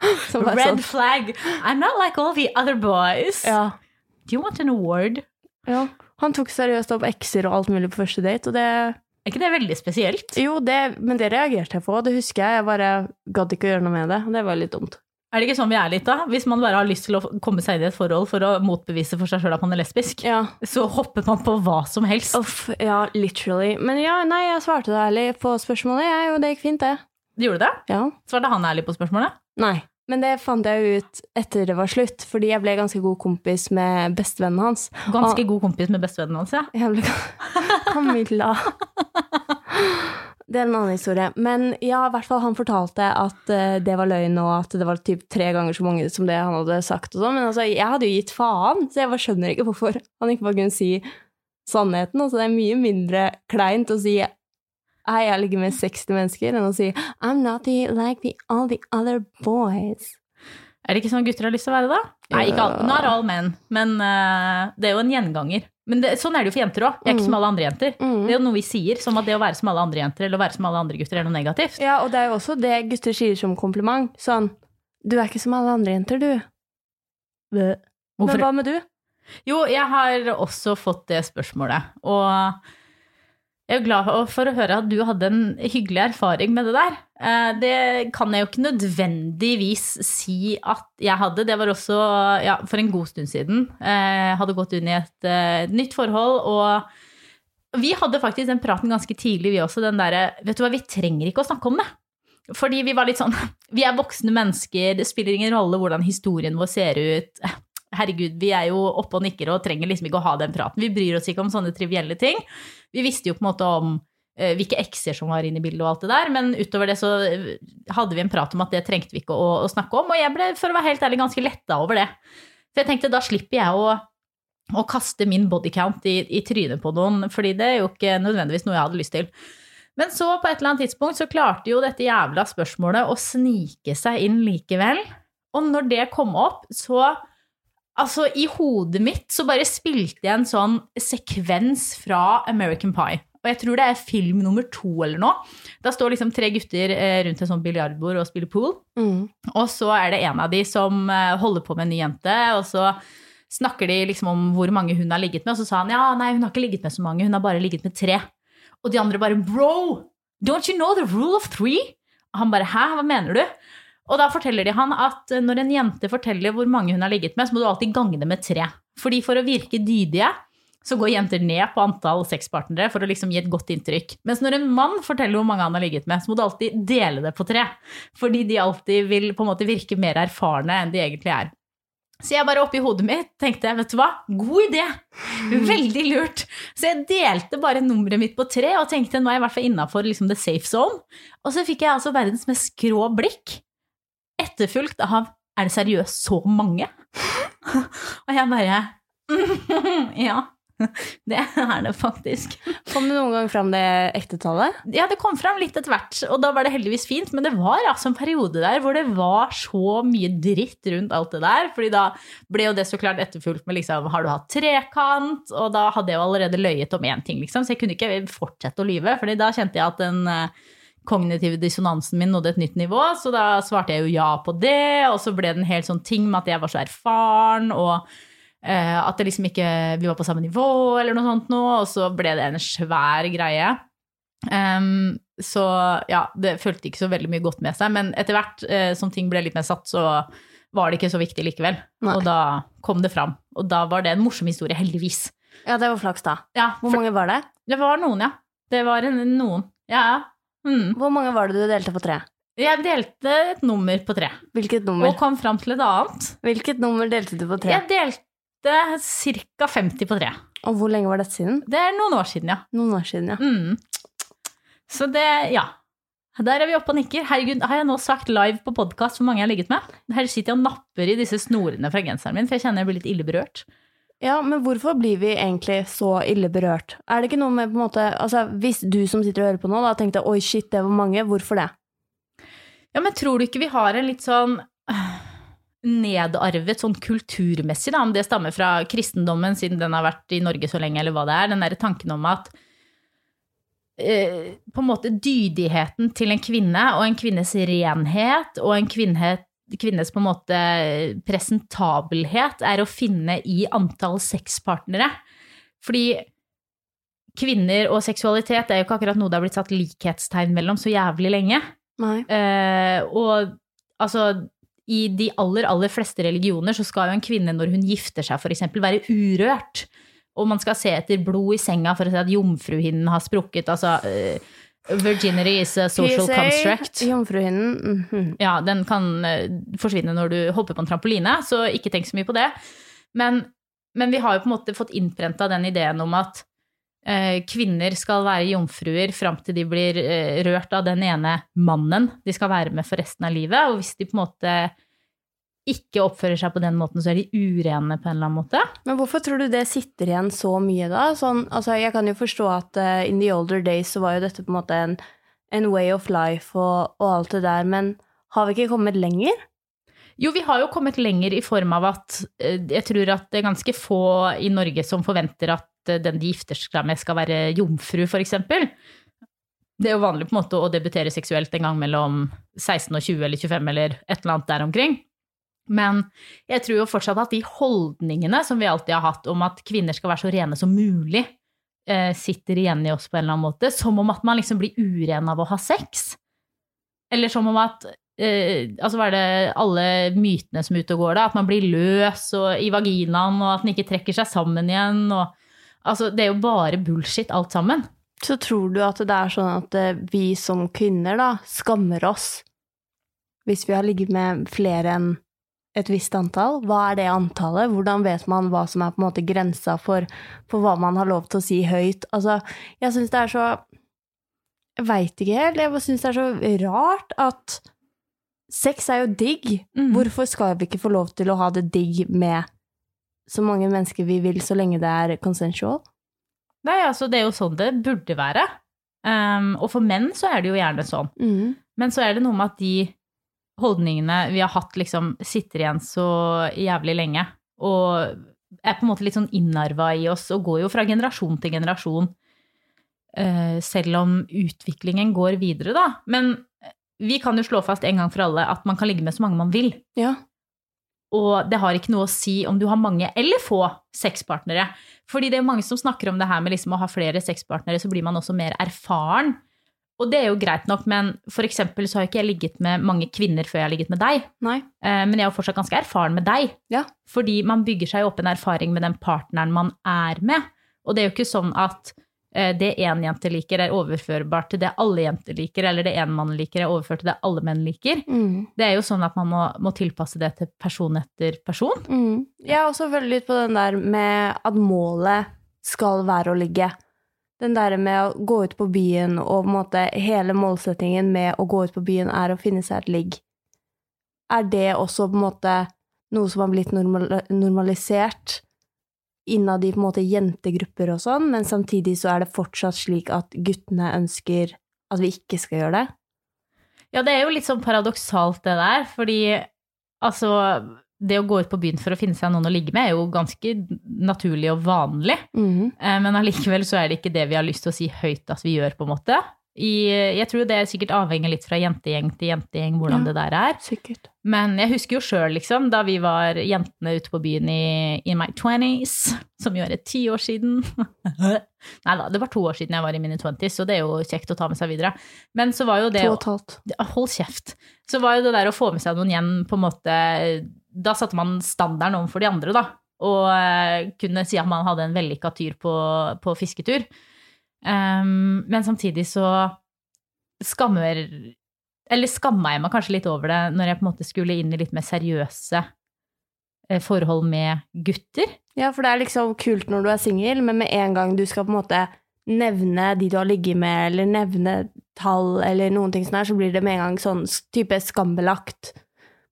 Bare Red sånn, flag. I'm not like all the other boys. ja, Do you want an award? ja. Han tok seriøst opp ekser og alt mulig på første date, og det Er ikke det veldig spesielt? Jo, det, men det reagerte jeg på, det husker jeg. Jeg bare gadd ikke å gjøre noe med det. Det var litt dumt. Er det ikke sånn vi er litt, da? Hvis man bare har lyst til å komme seg inn i et forhold for å motbevise for seg sjøl at man er lesbisk, Ja. så hopper man på hva som helst. Uff, ja, literally. Men ja, nei, jeg svarte det ærlig på spørsmålet, jeg, og det gikk fint, det. Du gjorde det? Ja. Svarte han ærlig på spørsmålet? Nei. Men det fant jeg ut etter det var slutt, fordi jeg ble ganske god kompis med bestevennen hans. Ganske god kompis med bestevennen hans, ja. Jeg ble Camilla. Det er en annen historie. Men ja, i hvert fall han fortalte at eh, det var løgn, og at det var typ tre ganger så mange som det han hadde sagt. og sånn. Men altså, jeg hadde jo gitt faen, så jeg bare skjønner ikke hvorfor han ikke bare kunne si sannheten. Altså, det er mye mindre kleint å si jeg ligger med 60 mennesker, enn å si I'm not the, like the, all the other boys. Er det ikke sånn gutter har lyst til å være, da? Nei, ikke alle. not all men, men uh, det er jo en gjenganger. Men det, sånn er det jo for jenter òg. Jeg er ikke som alle andre jenter. Mm. Det er jo noe vi sier, som at det å være som alle andre jenter eller å være som alle andre gutter er noe negativt. Ja, og det er jo også det gutter sier som kompliment. Sånn Du er ikke som alle andre jenter, du. Men hva med du? Jo, jeg har også fått det spørsmålet. Og Jeg er glad for å høre at du hadde en hyggelig erfaring med det der. Eh, Det kan jeg jo ikke nødvendigvis si at jeg hadde. Det var også ja, for en god stund siden. Jeg hadde gått inn i et eh, nytt forhold, og vi hadde faktisk den praten ganske tidlig, vi også. Den derre Vet du hva, vi trenger ikke å snakke om det. Fordi vi var litt sånn Vi er voksne mennesker, det spiller ingen rolle hvordan historien vår ser ut. Herregud, vi er jo oppe og nikker og trenger liksom ikke å ha den praten. Vi bryr oss ikke om sånne trivielle ting. Vi visste jo på en måte om eh, hvilke ekser som var inne i bildet og alt det der, men utover det så eh, hadde vi en prat om at det trengte vi ikke å, å snakke om, og jeg ble for å være helt ærlig ganske letta over det. For jeg tenkte da slipper jeg å, å kaste min bodycount i, i trynet på noen, fordi det er jo ikke nødvendigvis noe jeg hadde lyst til. Men så på et eller annet tidspunkt så klarte jo dette jævla spørsmålet å snike seg inn likevel. Og når det kom opp, så Altså, i hodet mitt så bare spilte jeg en sånn sekvens fra American Pie. Og jeg tror det er film nummer to eller noe. Da står liksom tre gutter eh, rundt en sånn biljardbord og spiller pool. Mm. Og så er det en av de som eh, holder på med en ny jente, og så snakker de liksom om hvor mange hun har ligget med, og så sa han ja, nei, hun har ikke ligget med så mange, hun har bare ligget med tre. Og de andre bare bro, don't you know the rule of three? Og han bare hæ, hva mener du? Og da forteller de han at når en jente forteller hvor mange hun har ligget med, så må du alltid gange det med tre. Fordi for å virke dydige, så går jenter ned på antall sexpartnere for å liksom gi et godt inntrykk. Mens når en mann forteller hvor mange han har ligget med, så må du alltid dele det på tre. Fordi de alltid vil på en måte virke mer erfarne enn de egentlig er. Så jeg bare oppi hodet mitt tenkte, vet du hva, god idé! Veldig lurt. Så jeg delte bare nummeret mitt på tre og tenkte nå er jeg i hvert fall innafor liksom, the safe zone. Og så fikk jeg altså verdens mest skrå blikk, etterfulgt av er det seriøst så mange? og jeg bare ja. Det er det faktisk. Kom det noen gang fram det ektetallet? Ja, det kom fram litt etter hvert, og da var det heldigvis fint. Men det var altså en periode der hvor det var så mye dritt rundt alt det der. fordi da ble jo det så klart etterfulgt med liksom Har du hatt trekant? Og da hadde jeg jo allerede løyet om én ting, liksom, så jeg kunne ikke fortsette å lyve. fordi da kjente jeg at den eh, kognitive dissonansen min nådde et nytt nivå, så da svarte jeg jo ja på det, og så ble det en helt sånn ting med at jeg var så erfaren, og eh, at det liksom ikke Vi var på samme nivå, eller noe sånt noe, og så ble det en svær greie. Um, så ja, det følte ikke så veldig mye godt med seg, men etter hvert eh, som ting ble litt mer satt, så var det ikke så viktig likevel. Nei. Og da kom det fram. Og da var det en morsom historie, heldigvis. Ja, det var flaks, da. Ja, Hvor mange var det? det var noen, ja. Det var en, noen. Ja. Mm. Hvor mange var det du delte på tre? Jeg delte et nummer på tre, Hvilket nummer? og kom fram til et annet. Hvilket nummer delte du på tre? Jeg delte ca. 50 på tre. Og hvor lenge var dette siden? Det er noen år siden, ja. Noen år siden, ja. Mm. Så det, ja. Der er vi oppe og nikker. Herregud, har jeg nå sagt live på podkast hvor mange jeg har ligget med? Her sitter jeg og napper i disse snorene fra genseren min, for jeg kjenner jeg blir litt ille berørt. Ja, men hvorfor blir vi egentlig så ille berørt? Er det ikke noe med på en måte Altså, hvis du som sitter og hører på nå, da tenkte oi, shit, det var mange, hvorfor det? Ja, men tror du ikke vi har en litt sånn nedarvet sånn kulturmessig, da, om det stammer fra kristendommen, siden den har vært i Norge så lenge, eller hva det er, den derre tanken om at eh, på en måte dydigheten til en kvinne, og en kvinnes renhet, og en kvinne, kvinnes på en måte presentabelhet, er å finne i antall sexpartnere. Fordi kvinner og seksualitet er jo ikke akkurat noe det har blitt satt likhetstegn mellom så jævlig lenge. Eh, og altså i de aller, aller fleste religioner så skal jo en kvinne når hun gifter seg eksempel være urørt. Og man skal se etter blod i senga for å se at jomfruhinnen har sprukket. Altså eh, virginity is a social PSA, construct. Jomfruhinnen. mhm. Ja, den kan eh, forsvinne når du hopper på en trampoline, så ikke tenk så mye på det. Men, men vi har jo på en måte fått innprenta den ideen om at eh, kvinner skal være jomfruer fram til de blir eh, rørt av den ene mannen de skal være med for resten av livet. Og hvis de på en måte ikke oppfører seg på den måten, så er de urene på en eller annen måte. Men hvorfor tror du det sitter igjen så mye da? Sånn, altså, jeg kan jo forstå at uh, in the older days så var jo dette på en måte en, en way of life og, og alt det der, men har vi ikke kommet lenger? Jo, vi har jo kommet lenger i form av at uh, jeg tror at det er ganske få i Norge som forventer at uh, den de gifter seg med skal være jomfru, eksempel. Det er jo vanlig på en måte å debutere seksuelt en gang mellom 16 og 20 eller 25 eller et eller annet der omkring. Men jeg tror jo fortsatt at de holdningene som vi alltid har hatt om at kvinner skal være så rene som mulig, eh, sitter igjen i oss på en eller annen måte. Som om at man liksom blir uren av å ha sex. Eller som om at eh, Altså hva er det alle mytene som er ute og går, da? At man blir løs og, i vaginaen, og at den ikke trekker seg sammen igjen. Og, altså, det er jo bare bullshit alt sammen. Så tror du at det er sånn at eh, vi som kvinner da skammer oss hvis vi har ligget med flere enn et visst antall? Hva er det antallet? Hvordan vet man hva som er på en måte grensa for, for hva man har lov til å si høyt? Altså, jeg syns det er så Jeg veit ikke helt. Jeg syns det er så rart at sex er jo digg. Mm. Hvorfor skal vi ikke få lov til å ha det digg med så mange mennesker vi vil, så lenge det er consensual? Nei, altså, det er jo sånn det burde være. Um, og for menn så er det jo gjerne sånn. Mm. Men så er det noe med at de holdningene vi har hatt, liksom sitter igjen så jævlig lenge. Og er på en måte litt sånn innarva i oss, og går jo fra generasjon til generasjon. eh, selv om utviklingen går videre, da. Men vi kan jo slå fast en gang for alle at man kan ligge med så mange man vil. Ja. Og det har ikke noe å si om du har mange eller få sexpartnere. Fordi det er mange som snakker om det her med liksom å ha flere sexpartnere, så blir man også mer erfaren. Og det er jo greit nok, men for eksempel så har ikke jeg ligget med mange kvinner før jeg har ligget med deg. Nei. Eh, Men jeg er jo fortsatt ganske erfaren med deg. Ja. Fordi man bygger seg opp en erfaring med den partneren man er med. Og det er jo ikke sånn at eh, det én jente liker, er overførbart til det alle jenter liker, eller det én mann liker, er overført til det alle menn liker. Mm. Det er jo sånn at man må, må tilpasse det til person etter person. Mm. Jeg har også følt litt på den der med at målet skal være å ligge. Den der med å gå ut på byen, og på en måte hele målsettingen med å gå ut på byen er å finne seg et ligg. Er det også på en måte noe som har blitt normalisert innad i på en måte jentegrupper og sånn, men samtidig så er det fortsatt slik at guttene ønsker at vi ikke skal gjøre det? Ja, det er jo litt sånn paradoksalt det der, fordi altså det å gå ut på byen for å finne seg noen å ligge med, er jo ganske naturlig og vanlig. Eh, Men allikevel så er det ikke det vi har lyst til å si høyt at vi gjør, på en måte. I, jeg tror det sikkert avhenger litt fra jentegjeng til jentegjeng hvordan Ja. det der er. Sikkert. Men jeg husker jo sjøl, liksom, da vi var jentene ute på byen i in my twenties, som jo er et ti år siden. Nei da, det var to år siden jeg var i mine twenties, så det er jo kjekt å ta med seg videre. Men så var jo det To og et halvt. Hold kjeft. Så var jo det der å få med seg noen hjem på en måte Da satte man standarden overfor de andre, da. Og eh, kunne si at man hadde en vellykka tyr på, på fisketur. Um, men samtidig så skammer Eller skamma jeg meg kanskje litt over det når jeg på en måte skulle inn i litt mer seriøse eh, forhold med gutter. Ja, for det er liksom kult når du er singel, men med en gang du skal på en måte nevne de du har ligget med, eller nevne tall, eller noen ting sånn her, så blir det med en gang sånn type skambelagt.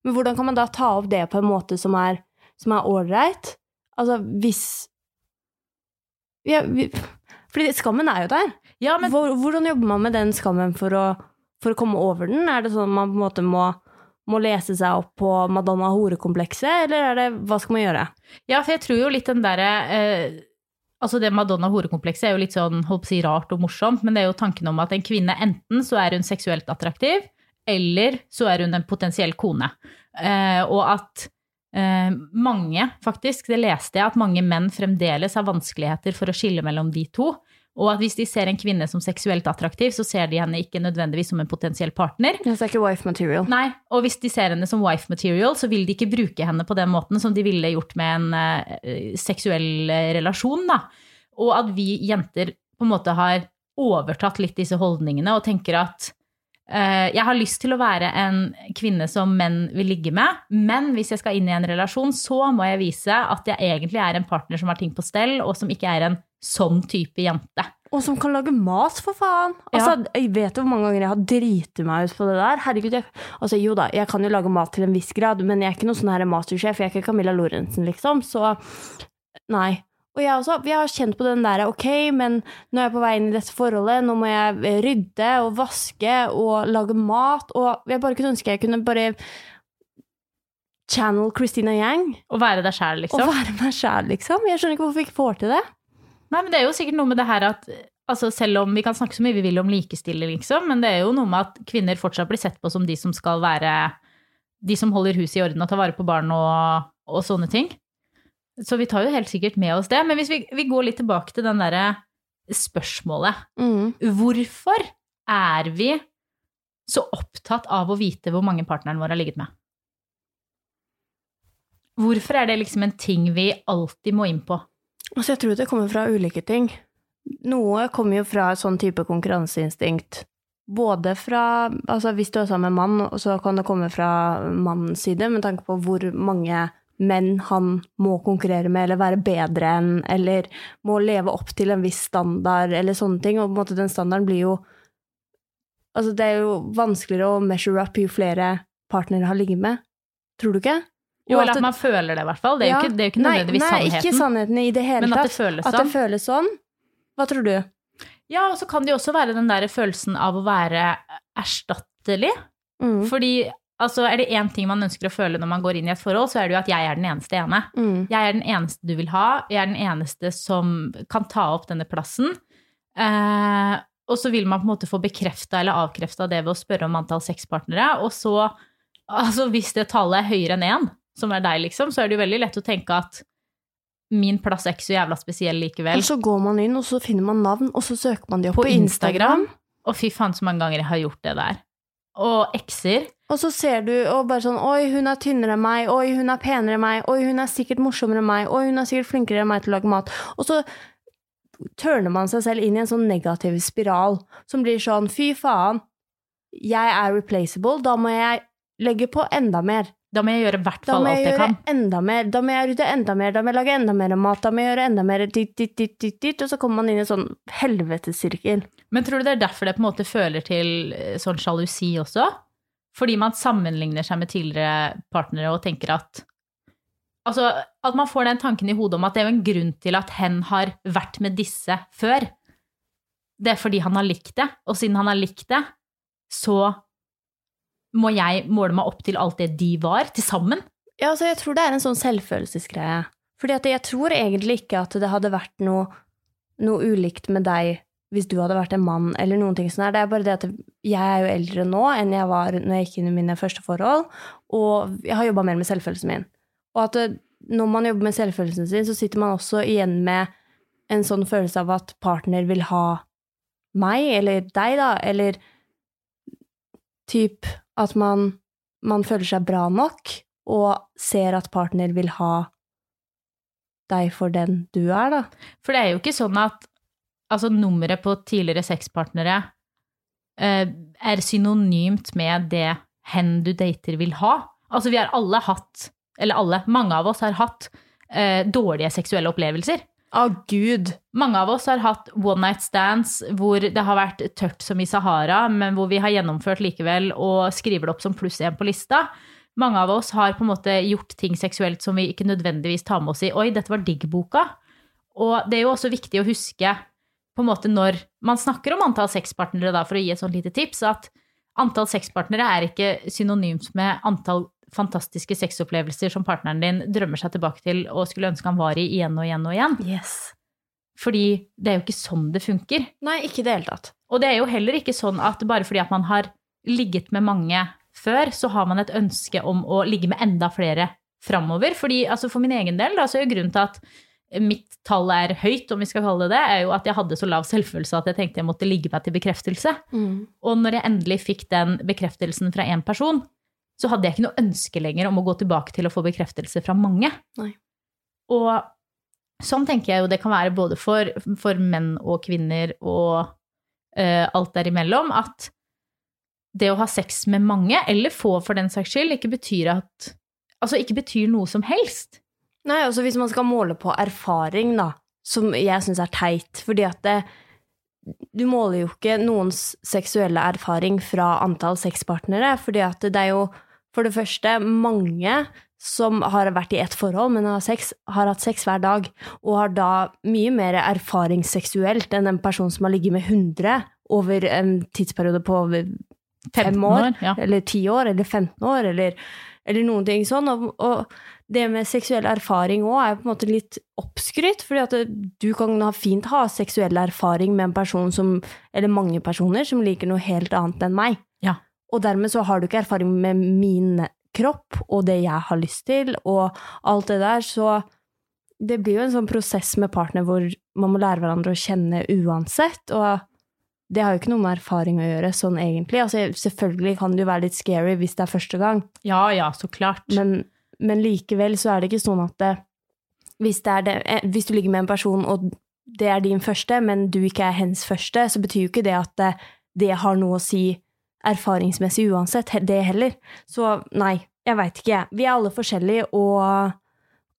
Men hvordan kan man da ta opp det på en måte som er som ålreit? Altså, hvis ja, vi, Fordi skammen er jo der. Ja, men Hvor, hvordan jobber man med den skammen for å, for å komme over den? Er det sånn man på en måte må, må lese seg opp på Madonna-horekomplekset, eller er det, hva skal man gjøre? Ja, for jeg tror jo litt den derre eh, Altså det Madonna-horekomplekset er jo litt sånn holdt på å si rart og morsomt, men det er jo tanken om at en kvinne enten så er hun seksuelt attraktiv, eller så er hun en potensiell kone. Eh, og at eh, mange, faktisk, det leste jeg, at mange menn fremdeles har vanskeligheter for å skille mellom de to. Og at hvis de ser en kvinne som seksuelt attraktiv, så ser de henne ikke nødvendigvis som en potensiell partner. Det er ikke wife material. Nei, og hvis de ser henne som wife material, så vil de ikke bruke henne på den måten som de ville gjort med en eh, seksuell eh, relasjon, da. Og at vi jenter på en måte har overtatt litt disse holdningene og tenker at jeg har lyst til å være en kvinne som menn vil ligge med, men hvis jeg skal inn i en relasjon, så må jeg vise at jeg egentlig er en partner som har ting på stell, og som ikke er en sånn type jente. Og som kan lage mat, for faen! Altså, Jeg vet jo hvor mange ganger jeg har driti meg ut på det der. Herregud, jeg, altså Jo da, jeg kan jo lage mat til en viss grad, men jeg er ikke noen sånn her mastersjef. Jeg er ikke Camilla Lorentzen, liksom. Så nei. Og jeg også, vi har kjent på den der, ok, men nå er jeg på vei inn i dette forholdet, nå må jeg rydde og vaske og lage mat, og jeg bare kunne ønske jeg kunne bare channel Christina Yang Å være deg sjæl, liksom. og være meg sjæl, liksom. Jeg skjønner ikke hvorfor vi ikke får til det. Nei, men det er jo sikkert noe med det her at altså selv om vi kan snakke så mye vi vil om likestilling, liksom, men det er jo noe med at kvinner fortsatt blir sett på som de som skal være de som holder huset i orden og tar vare på barn og, og sånne ting. Så vi tar jo helt sikkert med oss det. Men hvis vi, vi går litt tilbake til den derre spørsmålet. Mm. Hvorfor er vi så opptatt av å vite hvor mange partneren vår har ligget med? Hvorfor er det liksom en ting vi alltid må inn på? Altså, jeg tror det kommer fra ulike ting. Noe kommer jo fra et sånn type konkurranseinstinkt. Både fra Altså, hvis du er sammen med en mann, så kan det komme fra mannens side, med tanke på hvor mange menn han må konkurrere med, eller være bedre enn, eller må leve opp til en viss standard, eller sånne ting. Og på en måte den standarden blir jo Altså, det er jo vanskeligere å measure up jo flere partnere har ligget med. Tror du ikke? Jo, eller at at man føler det, i hvert fall. Det er jo ikke, det er jo ikke Nei, nødvendigvis nei, sannheten. ikke sannheten i det hele Men tatt. at det føles At sånn. det føles sånn. Hva tror du? Ja, og så kan det jo også være den der følelsen av å være erstattelig. Mm. Fordi altså, er det én ting man ønsker å føle når man går inn i et forhold, så er det jo at jeg er den eneste ene. Mm. Jeg er den eneste du vil ha. Jeg er den eneste som kan ta opp denne plassen. Eh, og så vil man på en måte få bekrefta eller avkrefta det ved å spørre om antall sexpartnere. Og så, altså hvis det tallet er høyere enn én, som er deg, liksom, så er det jo veldig lett å tenke at min plass er ikke så jævla spesiell likevel. Og så går man inn, og så finner man navn, og så søker man de opp På på, Instagram. Og fy faen så mange ganger jeg har gjort det der. Og ekser. Og så ser du og bare sånn Oi, hun er tynnere enn meg. Oi, hun er penere enn meg. Oi, hun er sikkert morsommere enn meg. Oi, hun er sikkert flinkere enn meg til å lage mat. Og så tørner man seg selv inn i en sånn negativ spiral som blir sånn Fy faen, jeg er replaceable. Da må jeg legge på enda mer. Da må jeg gjøre i hvert fall alt jeg jeg kan. enda mer, da må jeg rydde enda mer, da må jeg lage enda mer mat, da må jeg gjøre enda mer dit, dit, dit, dit, dit, og så kommer man inn i en sånn helvetessirkel. Men tror du det er derfor det på en måte føler til eh, sånn sjalusi også? Fordi man sammenligner seg med tidligere partnere og tenker at Altså, at man får den tanken i hodet om at det er jo en grunn til at hen har vært med disse før. Det er fordi han har likt det, og siden han har likt det, så må jeg måle meg opp til alt det de var, til sammen. Ja, altså, jeg tror det er en sånn selvfølelsesgreie. Fordi jeg tror egentlig ikke at det hadde vært noe, noe ulikt med deg hvis du hadde vært en mann, eller noen ting sånn her. Det er bare det at jeg er jo eldre nå enn jeg var når jeg gikk inn i mine første forhold, og jeg har jobba mer med selvfølelsen min. Og at når man jobber med selvfølelsen sin, så sitter man også igjen med en sånn følelse av at partner vil ha meg, eller deg, da, eller typ at man, man føler seg bra nok, og ser at partner vil ha deg for den du er, da. For det er jo ikke sånn at altså, nummeret på tidligere sexpartnere eh, er synonymt med det hen du dater vil ha. Altså, vi har alle hatt, eller alle, mange av oss har hatt eh, dårlige seksuelle opplevelser. Å, gud! Mange av oss har hatt one night stands hvor det har vært tørt som i Sahara, men hvor vi har gjennomført likevel og skriver det opp som pluss én på lista. Mange av oss har på en måte gjort ting seksuelt som vi ikke nødvendigvis tar med oss i 'oi, dette var digg-boka'. Og det er jo også viktig å huske på en måte når man snakker om antall sexpartnere, da, for å gi et sånt lite tips, at antall sexpartnere er ikke synonymt med antall fantastiske sexopplevelser som partneren din drømmer seg tilbake til og skulle ønske han var i igjen og igjen og igjen. Yes. Fordi det er jo ikke sånn det funker. Nei, ikke i det hele tatt. Og det er jo heller ikke sånn at bare fordi at man har ligget med mange før, så har man et ønske om å ligge med enda flere framover. Fordi altså for min egen del, da, så er jo grunnen til at mitt tall er høyt, om vi skal kalle det det, er jo at jeg hadde så lav selvfølelse at jeg tenkte jeg måtte ligge meg til bekreftelse. Og når jeg endelig fikk den bekreftelsen fra én person, så hadde jeg ikke noe ønske lenger om å gå tilbake til å få bekreftelse fra mange. Nei. Og sånn tenker jeg jo det kan være både for, for menn og kvinner og uh, alt derimellom, at det å ha sex med mange, eller få for den saks skyld, ikke betyr at Altså ikke betyr noe som helst. Nei, altså hvis man skal måle på erfaring, da, som jeg syns er teit, fordi at det, du måler jo ikke noens seksuelle erfaring fra antall sexpartnere, fordi at det er jo for det første mange som har vært i ett forhold, men har, sex, har hatt sex hver dag, og har da mye mer erfaring seksuelt enn en person som har ligget med 100 over en tidsperiode på over 15 år, ja. eller 10 år, eller 15 år, eller, eller noen ting sånn. Og, og det med seksuell erfaring òg er på en måte litt oppskrytt, fordi at du kan ha fint ha seksuell erfaring med en person som, eller mange personer, som liker noe helt annet enn meg. Ja. Og dermed så har du ikke erfaring med min kropp og det jeg har lyst til, og alt det der, så det blir jo en sånn prosess med partner hvor man må lære hverandre å kjenne uansett, og det har jo ikke noe med erfaring å gjøre, sånn egentlig. Altså, selvfølgelig kan det jo være litt scary hvis det er første gang, Ja ja, så klart. men, men likevel så er det ikke sånn at det, hvis, det det, eh, hvis du ligger med en person, og det er din første, men du ikke er hennes første, så betyr jo ikke det at det, det har noe å si erfaringsmessig uansett, det heller. Så nei, jeg veit ikke, jeg. Vi er alle forskjellige, og,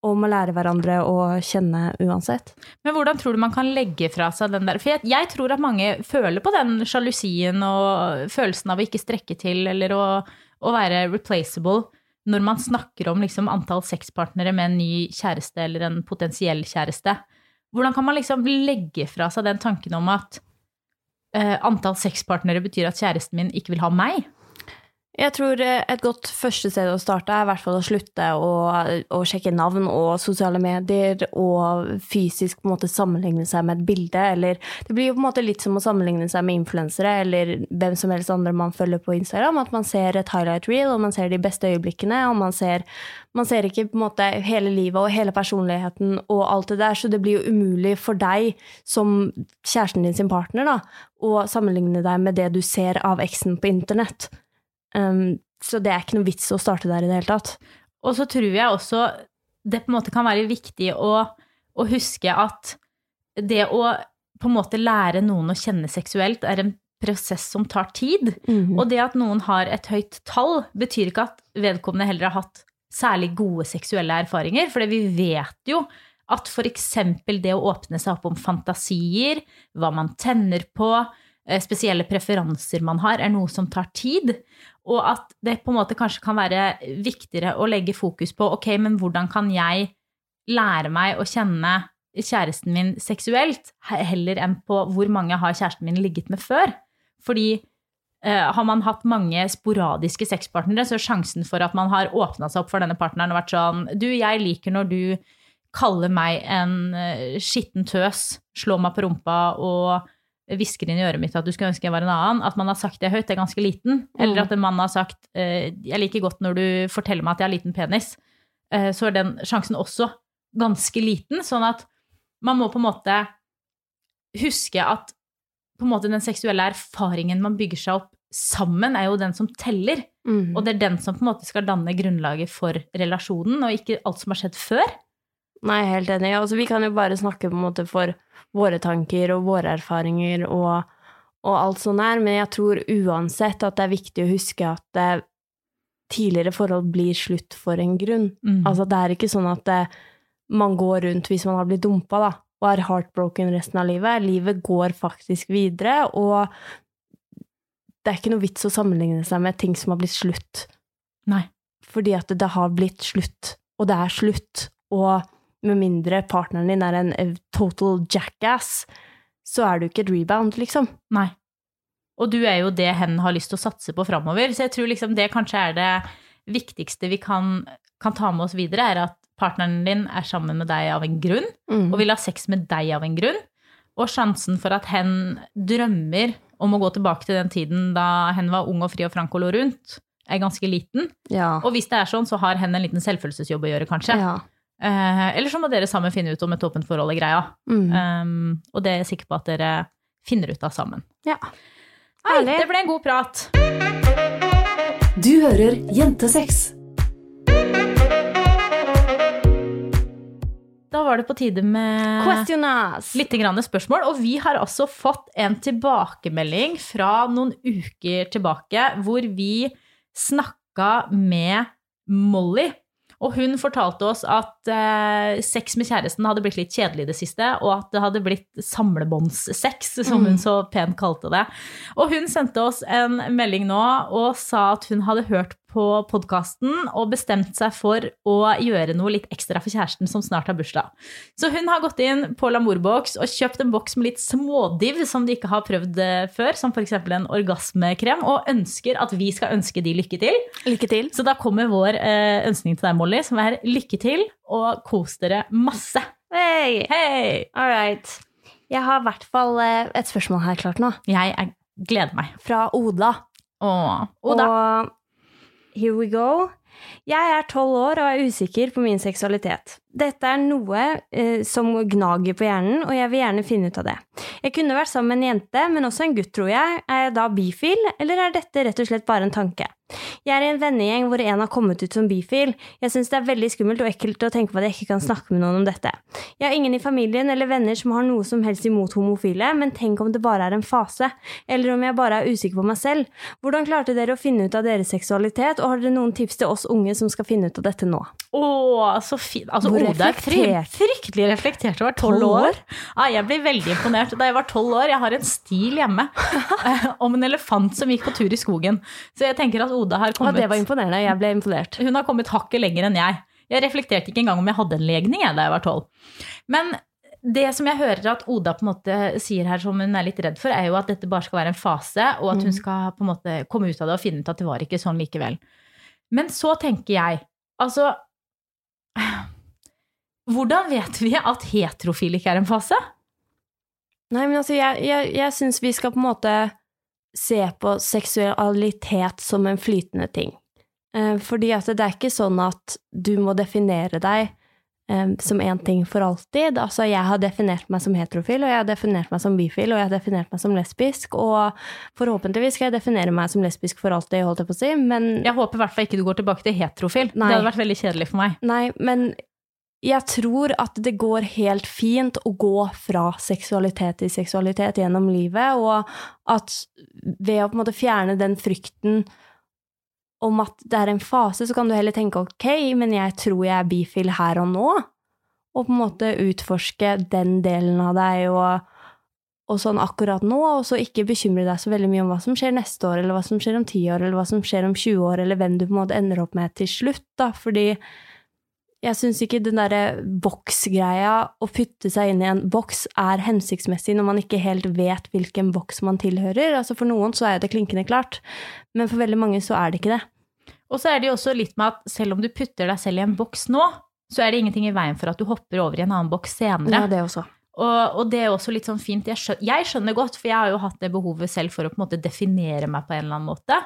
og må lære hverandre å kjenne uansett. Men hvordan tror du man kan legge fra seg den der For jeg, jeg tror at mange føler på den sjalusien og følelsen av å ikke strekke til eller å, å være replaceable når man snakker om liksom antall sexpartnere med en ny kjæreste eller en potensiell kjæreste. Hvordan kan man liksom legge fra seg den tanken om at uh, antall sexpartnere betyr at kjæresten min ikke vil ha meg? Jeg tror eh, et godt første sted å starte er i hvert fall å slutte å, å sjekke navn og sosiale medier og fysisk på en måte sammenligne seg med et bilde, eller det blir jo på en måte litt som å sammenligne seg med influensere eller hvem som helst andre man følger på Instagram, at man ser et highlight reel, og man ser de beste øyeblikkene, og man ser, man ser ikke på en måte hele livet og hele personligheten og alt det der, så det blir jo umulig for deg som kjæresten din sin partner da, å sammenligne deg med det du ser av eksen på internett. Um, så det er ikke noe vits å starte der i det hele tatt. Og så tror jeg også det på en måte kan være viktig å, å huske at det å på en måte lære noen å kjenne seksuelt er en prosess som tar tid. Og det at noen har et høyt tall, betyr ikke at vedkommende heller har hatt særlig gode seksuelle erfaringer. For vi vet jo at f.eks. det å åpne seg opp om fantasier, hva man tenner på, eh, spesielle preferanser man har, er noe som tar tid. Og at det på en måte kanskje kan være viktigere å legge fokus på ok, men hvordan kan jeg lære meg å kjenne kjæresten min seksuelt, heller enn på hvor mange har kjæresten min ligget med før. Fordi eh, har man hatt mange sporadiske sexpartnere, så er sjansen for at man har åpna seg opp for denne partneren og vært sånn Du, jeg liker når du kaller meg en eh, skitten tøs, slår meg på rumpa og hvisker inn i øret mitt at du skulle ønske jeg var en annen. At man har sagt det høyt, det er ganske liten. Eller at en mann har sagt eh, jeg liker godt når du forteller meg at jeg har liten penis. Eh, så er den sjansen også ganske liten. Sånn at man må på en måte huske at på en måte den seksuelle erfaringen man bygger seg opp sammen, er jo den som teller. Mm. Og det er den som på en måte skal danne grunnlaget for relasjonen, og ikke alt som har skjedd før. Nei, helt enig. Altså, vi kan jo bare snakke på en måte for våre tanker og våre erfaringer og, og alt sånt her, men jeg tror uansett at det er viktig å huske at det, tidligere forhold blir slutt for en grunn. Mm. Altså, det er ikke sånn at det, man går rundt hvis man har blitt dumpa, da, og er heartbroken resten av livet. Livet går faktisk videre, og det er ikke noe vits å sammenligne seg med ting som har blitt slutt. Nei. Fordi at det har blitt slutt, og det er slutt. Og med mindre partneren din er en eh, total jackass, så er du ikke et rebound, liksom. Nei. Og du er jo det hen har lyst til å satse på framover. Så jeg tror liksom det kanskje er det viktigste vi kan, kan ta med oss videre, er at partneren din er sammen med deg av en grunn, Mm. og vil ha sex med deg av en grunn. Og sjansen for at hen drømmer om å gå tilbake til den tiden da hen var ung og fri og frank og lå rundt, er ganske liten. Ja. Og hvis det er sånn, så har hen en liten selvfølelsesjobb å gjøre, kanskje. ja. Eh, eller så må dere sammen finne ut om et åpent forhold er greia. Mm. Um, og det er jeg sikker på at dere finner ut av sammen. ja. Nei, Herlig. det ble en god prat. Du hører Jentesex. Da var det på tide med litt spørsmål. Og vi har altså fått en tilbakemelding fra noen uker tilbake hvor vi snakka med Molly. Og hun fortalte oss at eh, sex med kjæresten hadde blitt litt kjedelig i det siste, og at det hadde blitt samlebåndssex, som hun så pent kalte det. Og hun sendte oss en melding nå og sa at hun hadde hørt på podkasten og bestemt seg for å gjøre noe litt ekstra for kjæresten som snart har bursdag. Så hun har gått inn på Lamour-boks og kjøpt en boks med litt smådiv som de ikke har prøvd eh, før, som f.eks. en orgasmekrem, og ønsker at vi skal ønske de lykke til. Lykke til. Så da kommer vår eh, ønskning til deg, Molly, som er lykke til, og kos dere masse. Hei! Hey. All right. Jeg har i hvert fall eh, et spørsmål her klart nå, Jeg er, gleder meg. fra Oda. Åh. Oda. Og here we go. Jeg er tolv år og er usikker på min seksualitet. Dette er noe eh, som gnager på hjernen, og jeg vil gjerne finne ut av det. Jeg kunne vært sammen med en jente, men også en gutt, tror jeg. Er jeg da bifil, eller er dette rett og slett bare en tanke? Jeg er i en vennegjeng hvor en har kommet ut som bifil. Jeg syns det er veldig skummelt og ekkelt å tenke på at jeg ikke kan snakke med noen om dette. Jeg har ingen i familien eller venner som har noe som helst imot homofile, men tenk om det bare er en fase, eller om jeg bare er usikker på meg selv. Hvordan klarte dere å finne ut av deres seksualitet, og har dere noen tips til oss unge som skal finne ut av dette nå? Å, så fint. Altså, Oda er reflektert. fryktelig reflektert over tolv Tolv år. Ja, jeg blir veldig imponert. Da jeg var tolv år, jeg har en stil hjemme eh, om en elefant som gikk på tur i skogen. Så jeg tenker at Oda har kommet. Ja, det var imponerende. Jeg ble imponert. Hun har kommet hakket lenger enn jeg. Jeg reflekterte ikke engang om jeg hadde en legning jeg, da jeg var tolv. Men det som jeg hører at Oda på en måte sier her som hun er litt redd for, er jo at dette bare skal være en fase, og at hun skal på en måte komme ut av det og finne ut at det var ikke sånn likevel. Men så tenker jeg, altså Hvordan vet vi at heterofil ikke er en fase? Nei, men altså, jeg, jeg, jeg syns vi skal på en måte se på seksualitet som en flytende ting. Eh, fordi at det er ikke sånn at du må definere deg eh, som én ting for alltid. Altså, jeg har definert meg som heterofil, og jeg har definert meg som bifil, og jeg har definert meg som lesbisk, og forhåpentligvis skal jeg definere meg som lesbisk for alltid, holdt jeg på å si, men Jeg håper i hvert fall ikke du går tilbake til heterofil. Nei. Det hadde vært veldig kjedelig for meg. Nei, men jeg tror at det går helt fint å gå fra seksualitet til seksualitet gjennom livet, og at ved å på en måte fjerne den frykten om at det er en fase, så kan du heller tenke ok, men jeg tror jeg er bifil her og nå, og på en måte utforske den delen av deg og, og sånn akkurat nå, og så ikke bekymre deg så veldig mye om hva som skjer neste år, eller hva som skjer om ti år, eller hva som skjer om 20 år, eller hvem du på en måte ender opp med til slutt, da, fordi jeg syns ikke den derre boksgreia, å putte seg inn i en boks, er hensiktsmessig når man ikke helt vet hvilken boks man tilhører. Altså For noen så er det klinkende klart, men for veldig mange så er det ikke det. Og så er det jo også litt med at selv om du putter deg selv i en boks nå, så er det ingenting i veien for at du hopper over i en annen boks senere. Ja, det også. Og, og det er også litt sånn fint. Jeg skjønner, jeg skjønner godt, for jeg har jo hatt det behovet selv for å på en måte definere meg på en eller annen måte.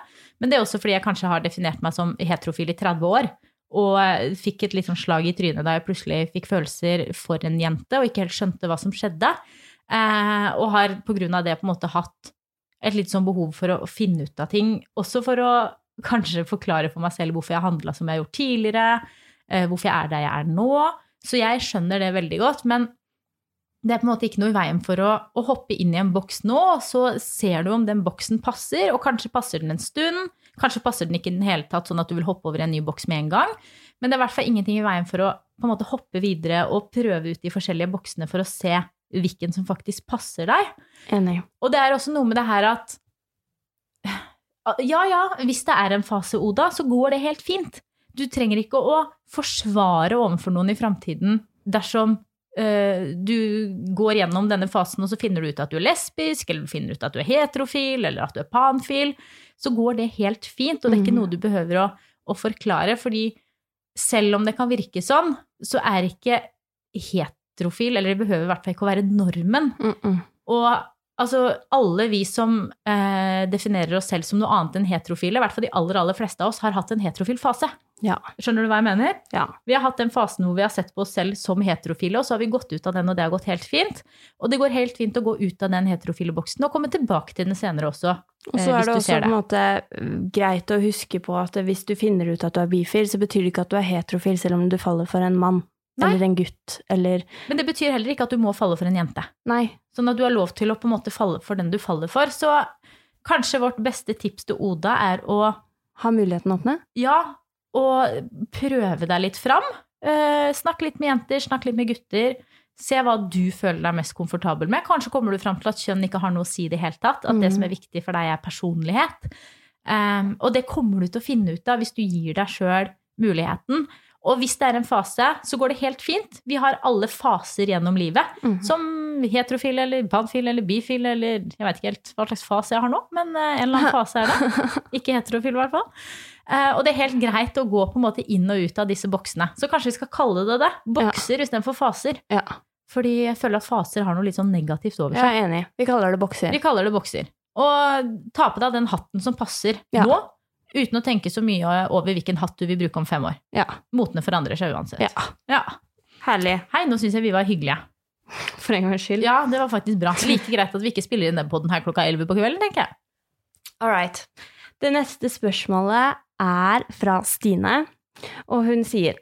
Men det er også fordi jeg kanskje har definert meg som heterofil i 30 år. Og eh, fikk et litt sånn slag i trynet da jeg plutselig fikk følelser for en jente og ikke helt skjønte hva som skjedde. Eh, og har på grunn av det på en måte hatt et litt sånn behov for å finne ut av ting. Også for å kanskje forklare for meg selv hvorfor jeg handla som jeg har gjort tidligere. eh, Hvorfor jeg er der jeg er nå. Så jeg skjønner det veldig godt. Men det er på en måte ikke noe i veien for å, å hoppe inn i en boks nå, så ser du om den boksen passer, og kanskje passer den en stund. Kanskje passer den ikke i den hele tatt, sånn at du vil hoppe over en ny boks med en gang. Men det er i hvert fall ingenting i veien for å på en måte hoppe videre og prøve ut de forskjellige boksene for å se hvilken som faktisk passer deg. Enig. Og det er også noe med det her at Ja, ja, hvis det er en fase, Oda, så går det helt fint. Du trenger ikke å forsvare overfor noen i framtiden dersom du går gjennom denne fasen og så finner du ut at du er lesbisk, eller finner ut at du er heterofil, eller at du er panfil. Så går det helt fint, og det er ikke Mhm. noe du behøver å, å forklare. fordi selv om det kan virke sånn, så er ikke heterofil, eller det behøver i hvert fall ikke å være normen. Mm -mm. Og altså, alle vi som eh, definerer oss selv som noe annet enn heterofile, i hvert fall de aller, aller fleste av oss, har hatt en heterofil fase. Ja. Skjønner du hva jeg mener? ja. Vi har hatt den fasen hvor vi har sett på oss selv som heterofile, og så har vi gått ut av den, og det har gått helt fint. Og det går helt fint å gå ut av den heterofile boksen og komme tilbake til den senere også. Og så eh, er det også en måte greit å huske på at hvis du finner ut at du er bifil, så betyr det ikke at du er heterofil selv om du faller for en mann. Nei. Eller en gutt. Eller Men det betyr heller ikke at du må falle for en jente. Nei. Sånn at du har lov til å på en måte falle for den du faller for. Så kanskje vårt beste tips til Oda er å Ha muligheten åpne. Ja, og prøve deg litt fram. Eh, snakk litt med jenter, snakk litt med gutter. Se hva du føler deg mest komfortabel med. Kanskje kommer du fram til at kjønn ikke har noe å si i det hele tatt. At det Mhm. som er viktig for deg, er personlighet. Um, og det kommer du til å finne ut av hvis du gir deg sjøl muligheten. Og hvis det er en fase, så går det helt fint. Vi har alle faser gjennom livet. Mhm. Som heterofil eller panfil eller bifil eller jeg vet ikke helt hva slags fase jeg har nå, men eh, en eller annen fase er det. Ikke heterofil, i hvert fall. Eh, og det er helt greit å gå på en måte inn og ut av disse boksene. Så kanskje vi skal kalle det det. Bokser istedenfor faser. Ja. Fordi jeg føler at faser har noe litt sånn negativt over seg. Jeg er enig. Vi kaller det bokser. Vi kaller det bokser. Og ta på deg den hatten som passer Ja. nå. Uten å tenke så mye over hvilken hatt du vil bruke om fem år. Ja. Motene forandrer seg uansett. ja. Ja. Herlig. Hei, nå syns jeg vi var hyggelige. For en gangs skyld. Ja, det var faktisk bra. Like greit at vi ikke spiller inn den podden her klokka 11 på kvelden, tenker jeg. All right. Det neste spørsmålet er fra Stine, og hun sier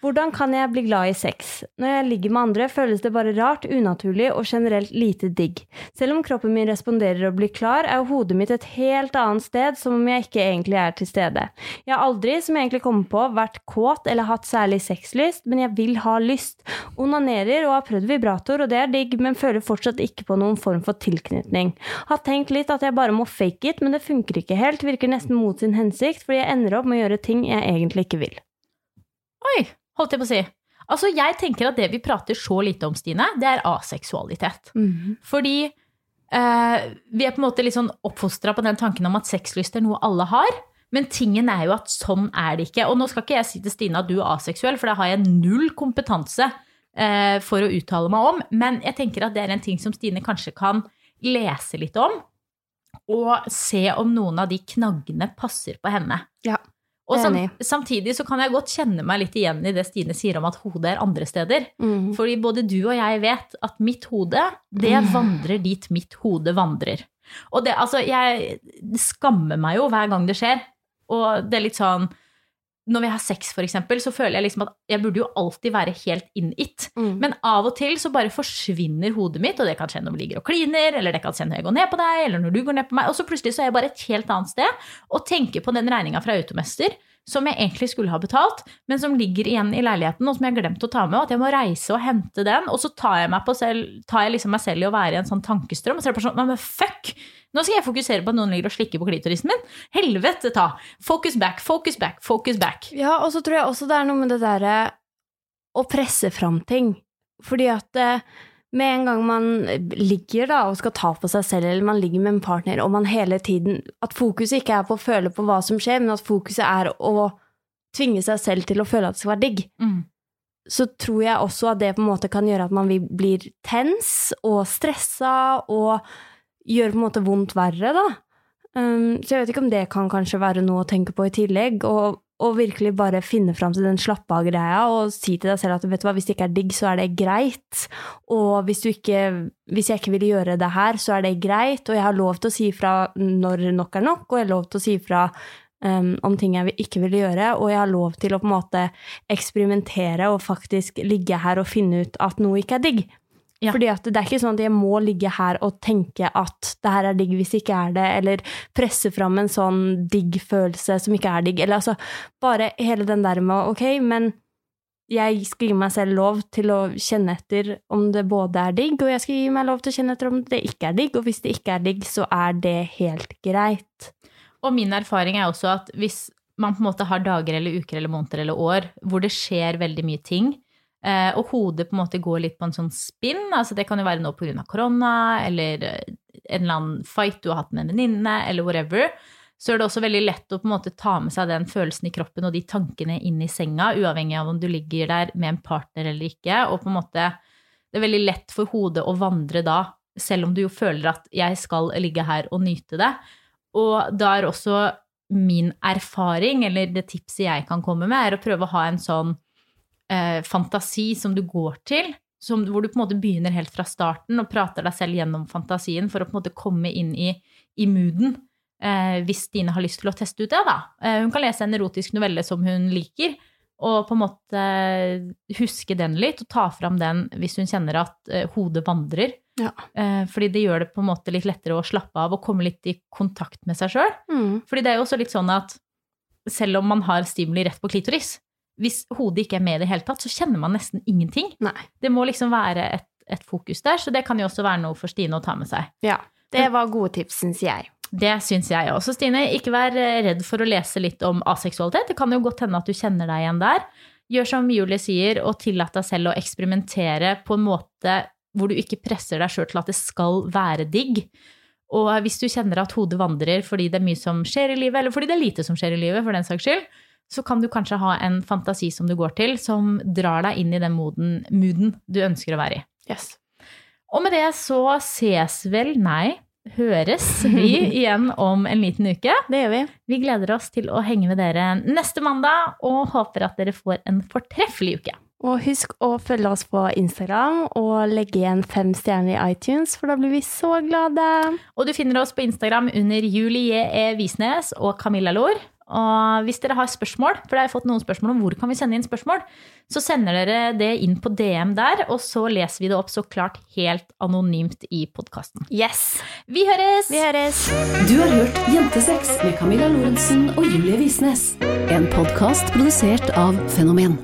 hvordan kan jeg bli glad i sex? Når jeg ligger med andre, føles det bare rart, unaturlig og generelt lite digg. Selv om kroppen min responderer og blir klar, er hodet mitt et helt annet sted, som om jeg ikke egentlig er til stede. Jeg har aldri, som jeg egentlig kommer på, vært kåt eller hatt særlig sexlyst, men jeg vil ha lyst. Onanerer og har prøvd vibrator, og det er digg, men føler fortsatt ikke på noen form for tilknytning. Har tenkt litt at jeg bare må fake it, men det funker ikke helt, virker nesten mot sin hensikt, fordi jeg ender opp med å gjøre ting jeg egentlig ikke vil. Oi, holdt jeg på å si. Altså, jeg tenker at det vi prater så lite om, Stine, det er aseksualitet. Fordi eh, vi er på en måte litt sånn oppfostra på den tanken om at sexlyst er noe alle har. Men tingen er jo at sånn er det ikke. Og nå skal ikke jeg si til Stine at du er aseksuell, for det har jeg null kompetanse eh, for å uttale meg om. Men jeg tenker at det er en ting som Stine kanskje kan lese litt om. Og se om noen av de knaggene passer på henne. Ja. Og sam samtidig så kan jeg godt kjenne meg litt igjen i det Stine sier om at hodet er andre steder. Mm. Fordi både du og jeg vet at mitt hode, det vandrer dit mitt hode vandrer. Og det, altså, jeg skammer meg jo hver gang det skjer. Og det er litt sånn Når vi har sex, for eksempel, så føler jeg liksom at jeg burde jo alltid være helt in it. Mm. Men av og til så bare forsvinner hodet mitt, og det kan skje når vi ligger og kliner, eller det kan skje når jeg går ned på deg, eller når du går ned på meg, og så plutselig så er jeg bare et helt annet sted og tenker på den regninga fra Automester som jeg egentlig skulle ha betalt, men som ligger igjen i leiligheten, og som jeg har glemt å ta med, og at jeg må reise og hente den, og så tar jeg, meg selv, tar jeg liksom meg selv i å være i en sånn tankestrøm, og så er det bare sånn, men fuck! Nå skal jeg fokusere på at noen ligger og slikker på klitorisen min. Helvete ta! Focus back, focus back, focus back. Ja, og så tror jeg også det er noe med det derre å presse fram ting. Fordi at eh, med en gang man ligger da og skal ta på seg selv, eller man ligger med en partner, og man hele tiden At fokuset ikke er på å føle på hva som skjer, men at fokuset er å tvinge seg selv til å føle at det skal være digg. Mm. Så tror jeg også at det på en måte kan gjøre at man blir tens og stressa og gjør på en måte vondt verre, da. Um, så jeg vet ikke om det kan kanskje være noe å tenke på i tillegg, og, og virkelig bare finne fram til den slappe av-greia og si til deg selv at vet du hva, hvis det ikke er digg, så er det greit. Og hvis, ikke, hvis jeg ikke vil gjøre det her, så er det greit, og jeg har lov til å si ifra når nok er nok, og jeg har lov til å si ifra um, om ting jeg ikke vil gjøre, og jeg har lov til å på en måte eksperimentere og faktisk ligge her og finne ut at noe ikke er digg. Ja. Fordi at det er ikke sånn at jeg må ligge her og tenke at det her er digg hvis ikke er det, eller presse fram en sånn digg-følelse som ikke er digg. Eller altså, bare hele den der med ok, men jeg skal gi meg selv lov til å kjenne etter om det både er digg, og jeg skal gi meg lov til å kjenne etter om det ikke er digg, og hvis det ikke er digg, så er det helt greit. Og min erfaring er også at hvis man på en måte har dager eller uker eller måneder eller år hvor det skjer veldig mye ting, og hodet på en måte går litt på en sånn spinn, altså det kan jo være noe pga. korona, eller eh, en eller annen fight du har hatt med en venninne, eller whatever, så er det også veldig lett å på en måte ta med seg den følelsen i kroppen og de tankene inn i senga, uavhengig av om du ligger der med en partner eller ikke, og på en måte det er veldig lett for hodet å vandre da, selv om du jo føler at jeg skal ligge her og nyte det. Og da er også min erfaring, eller det tipset jeg kan komme med, er å prøve å ha en sånn eh, fantasi som du går til, som, hvor du på en måte begynner helt fra starten og prater deg selv gjennom fantasien for å på en måte komme inn i, i mooden. Eh, hvis Stine har lyst til å teste ut det, da. Eh, hun kan lese en erotisk novelle som hun liker, og på en måte huske den litt, og ta fram den hvis hun kjenner at eh, hodet vandrer. Ja. Eh, fordi det gjør det på en måte litt lettere å slappe av og komme litt i kontakt med seg sjøl. Mm. Fordi det er jo også litt sånn at selv om man har stimuli rett på klitoris, hvis hodet ikke er med i det hele tatt, så kjenner man nesten ingenting. Nei. Det må liksom være et, et fokus der, så det kan jo også være noe for Stine å ta med seg. Ja. Det var gode tips, syns jeg. Det syns jeg også. Stine, ikke vær eh, redd for å lese litt om aseksualitet. Det kan jo godt hende at du kjenner deg igjen der. Gjør som Julie sier, og tillat deg selv å eksperimentere på en måte hvor du ikke presser deg sjøl til at det skal være digg. Og hvis du kjenner at hodet vandrer fordi det er mye som skjer i livet, eller fordi det er lite som skjer i livet, for den saks skyld, så kan du kanskje ha en fantasi som du går til, som drar deg inn i den moden, mooden du ønsker å være i. Yes. Og med det så ses vel, nei, høres vi igjen om en liten uke. Det gjør vi. Vi gleder oss til å henge med dere neste mandag, og håper at dere får en fortreffelig uke. Og husk å følge oss på Instagram og legge igjen fem stjerner i iTunes, for da blir vi så glade. Og du finner oss på Instagram under Julie E. Visnes og Camilla Lor. Og hvis dere har spørsmål, for jeg har fått noen spørsmål om hvor kan vi sende inn spørsmål, så sender dere det inn på DM der, og så leser vi det opp så klart helt anonymt i podkasten. Yes! Vi høres! Vi høres! Du har hørt Jentesex med Camilla Lorentzen og Julie Visnes. En podkast produsert av Fenomen.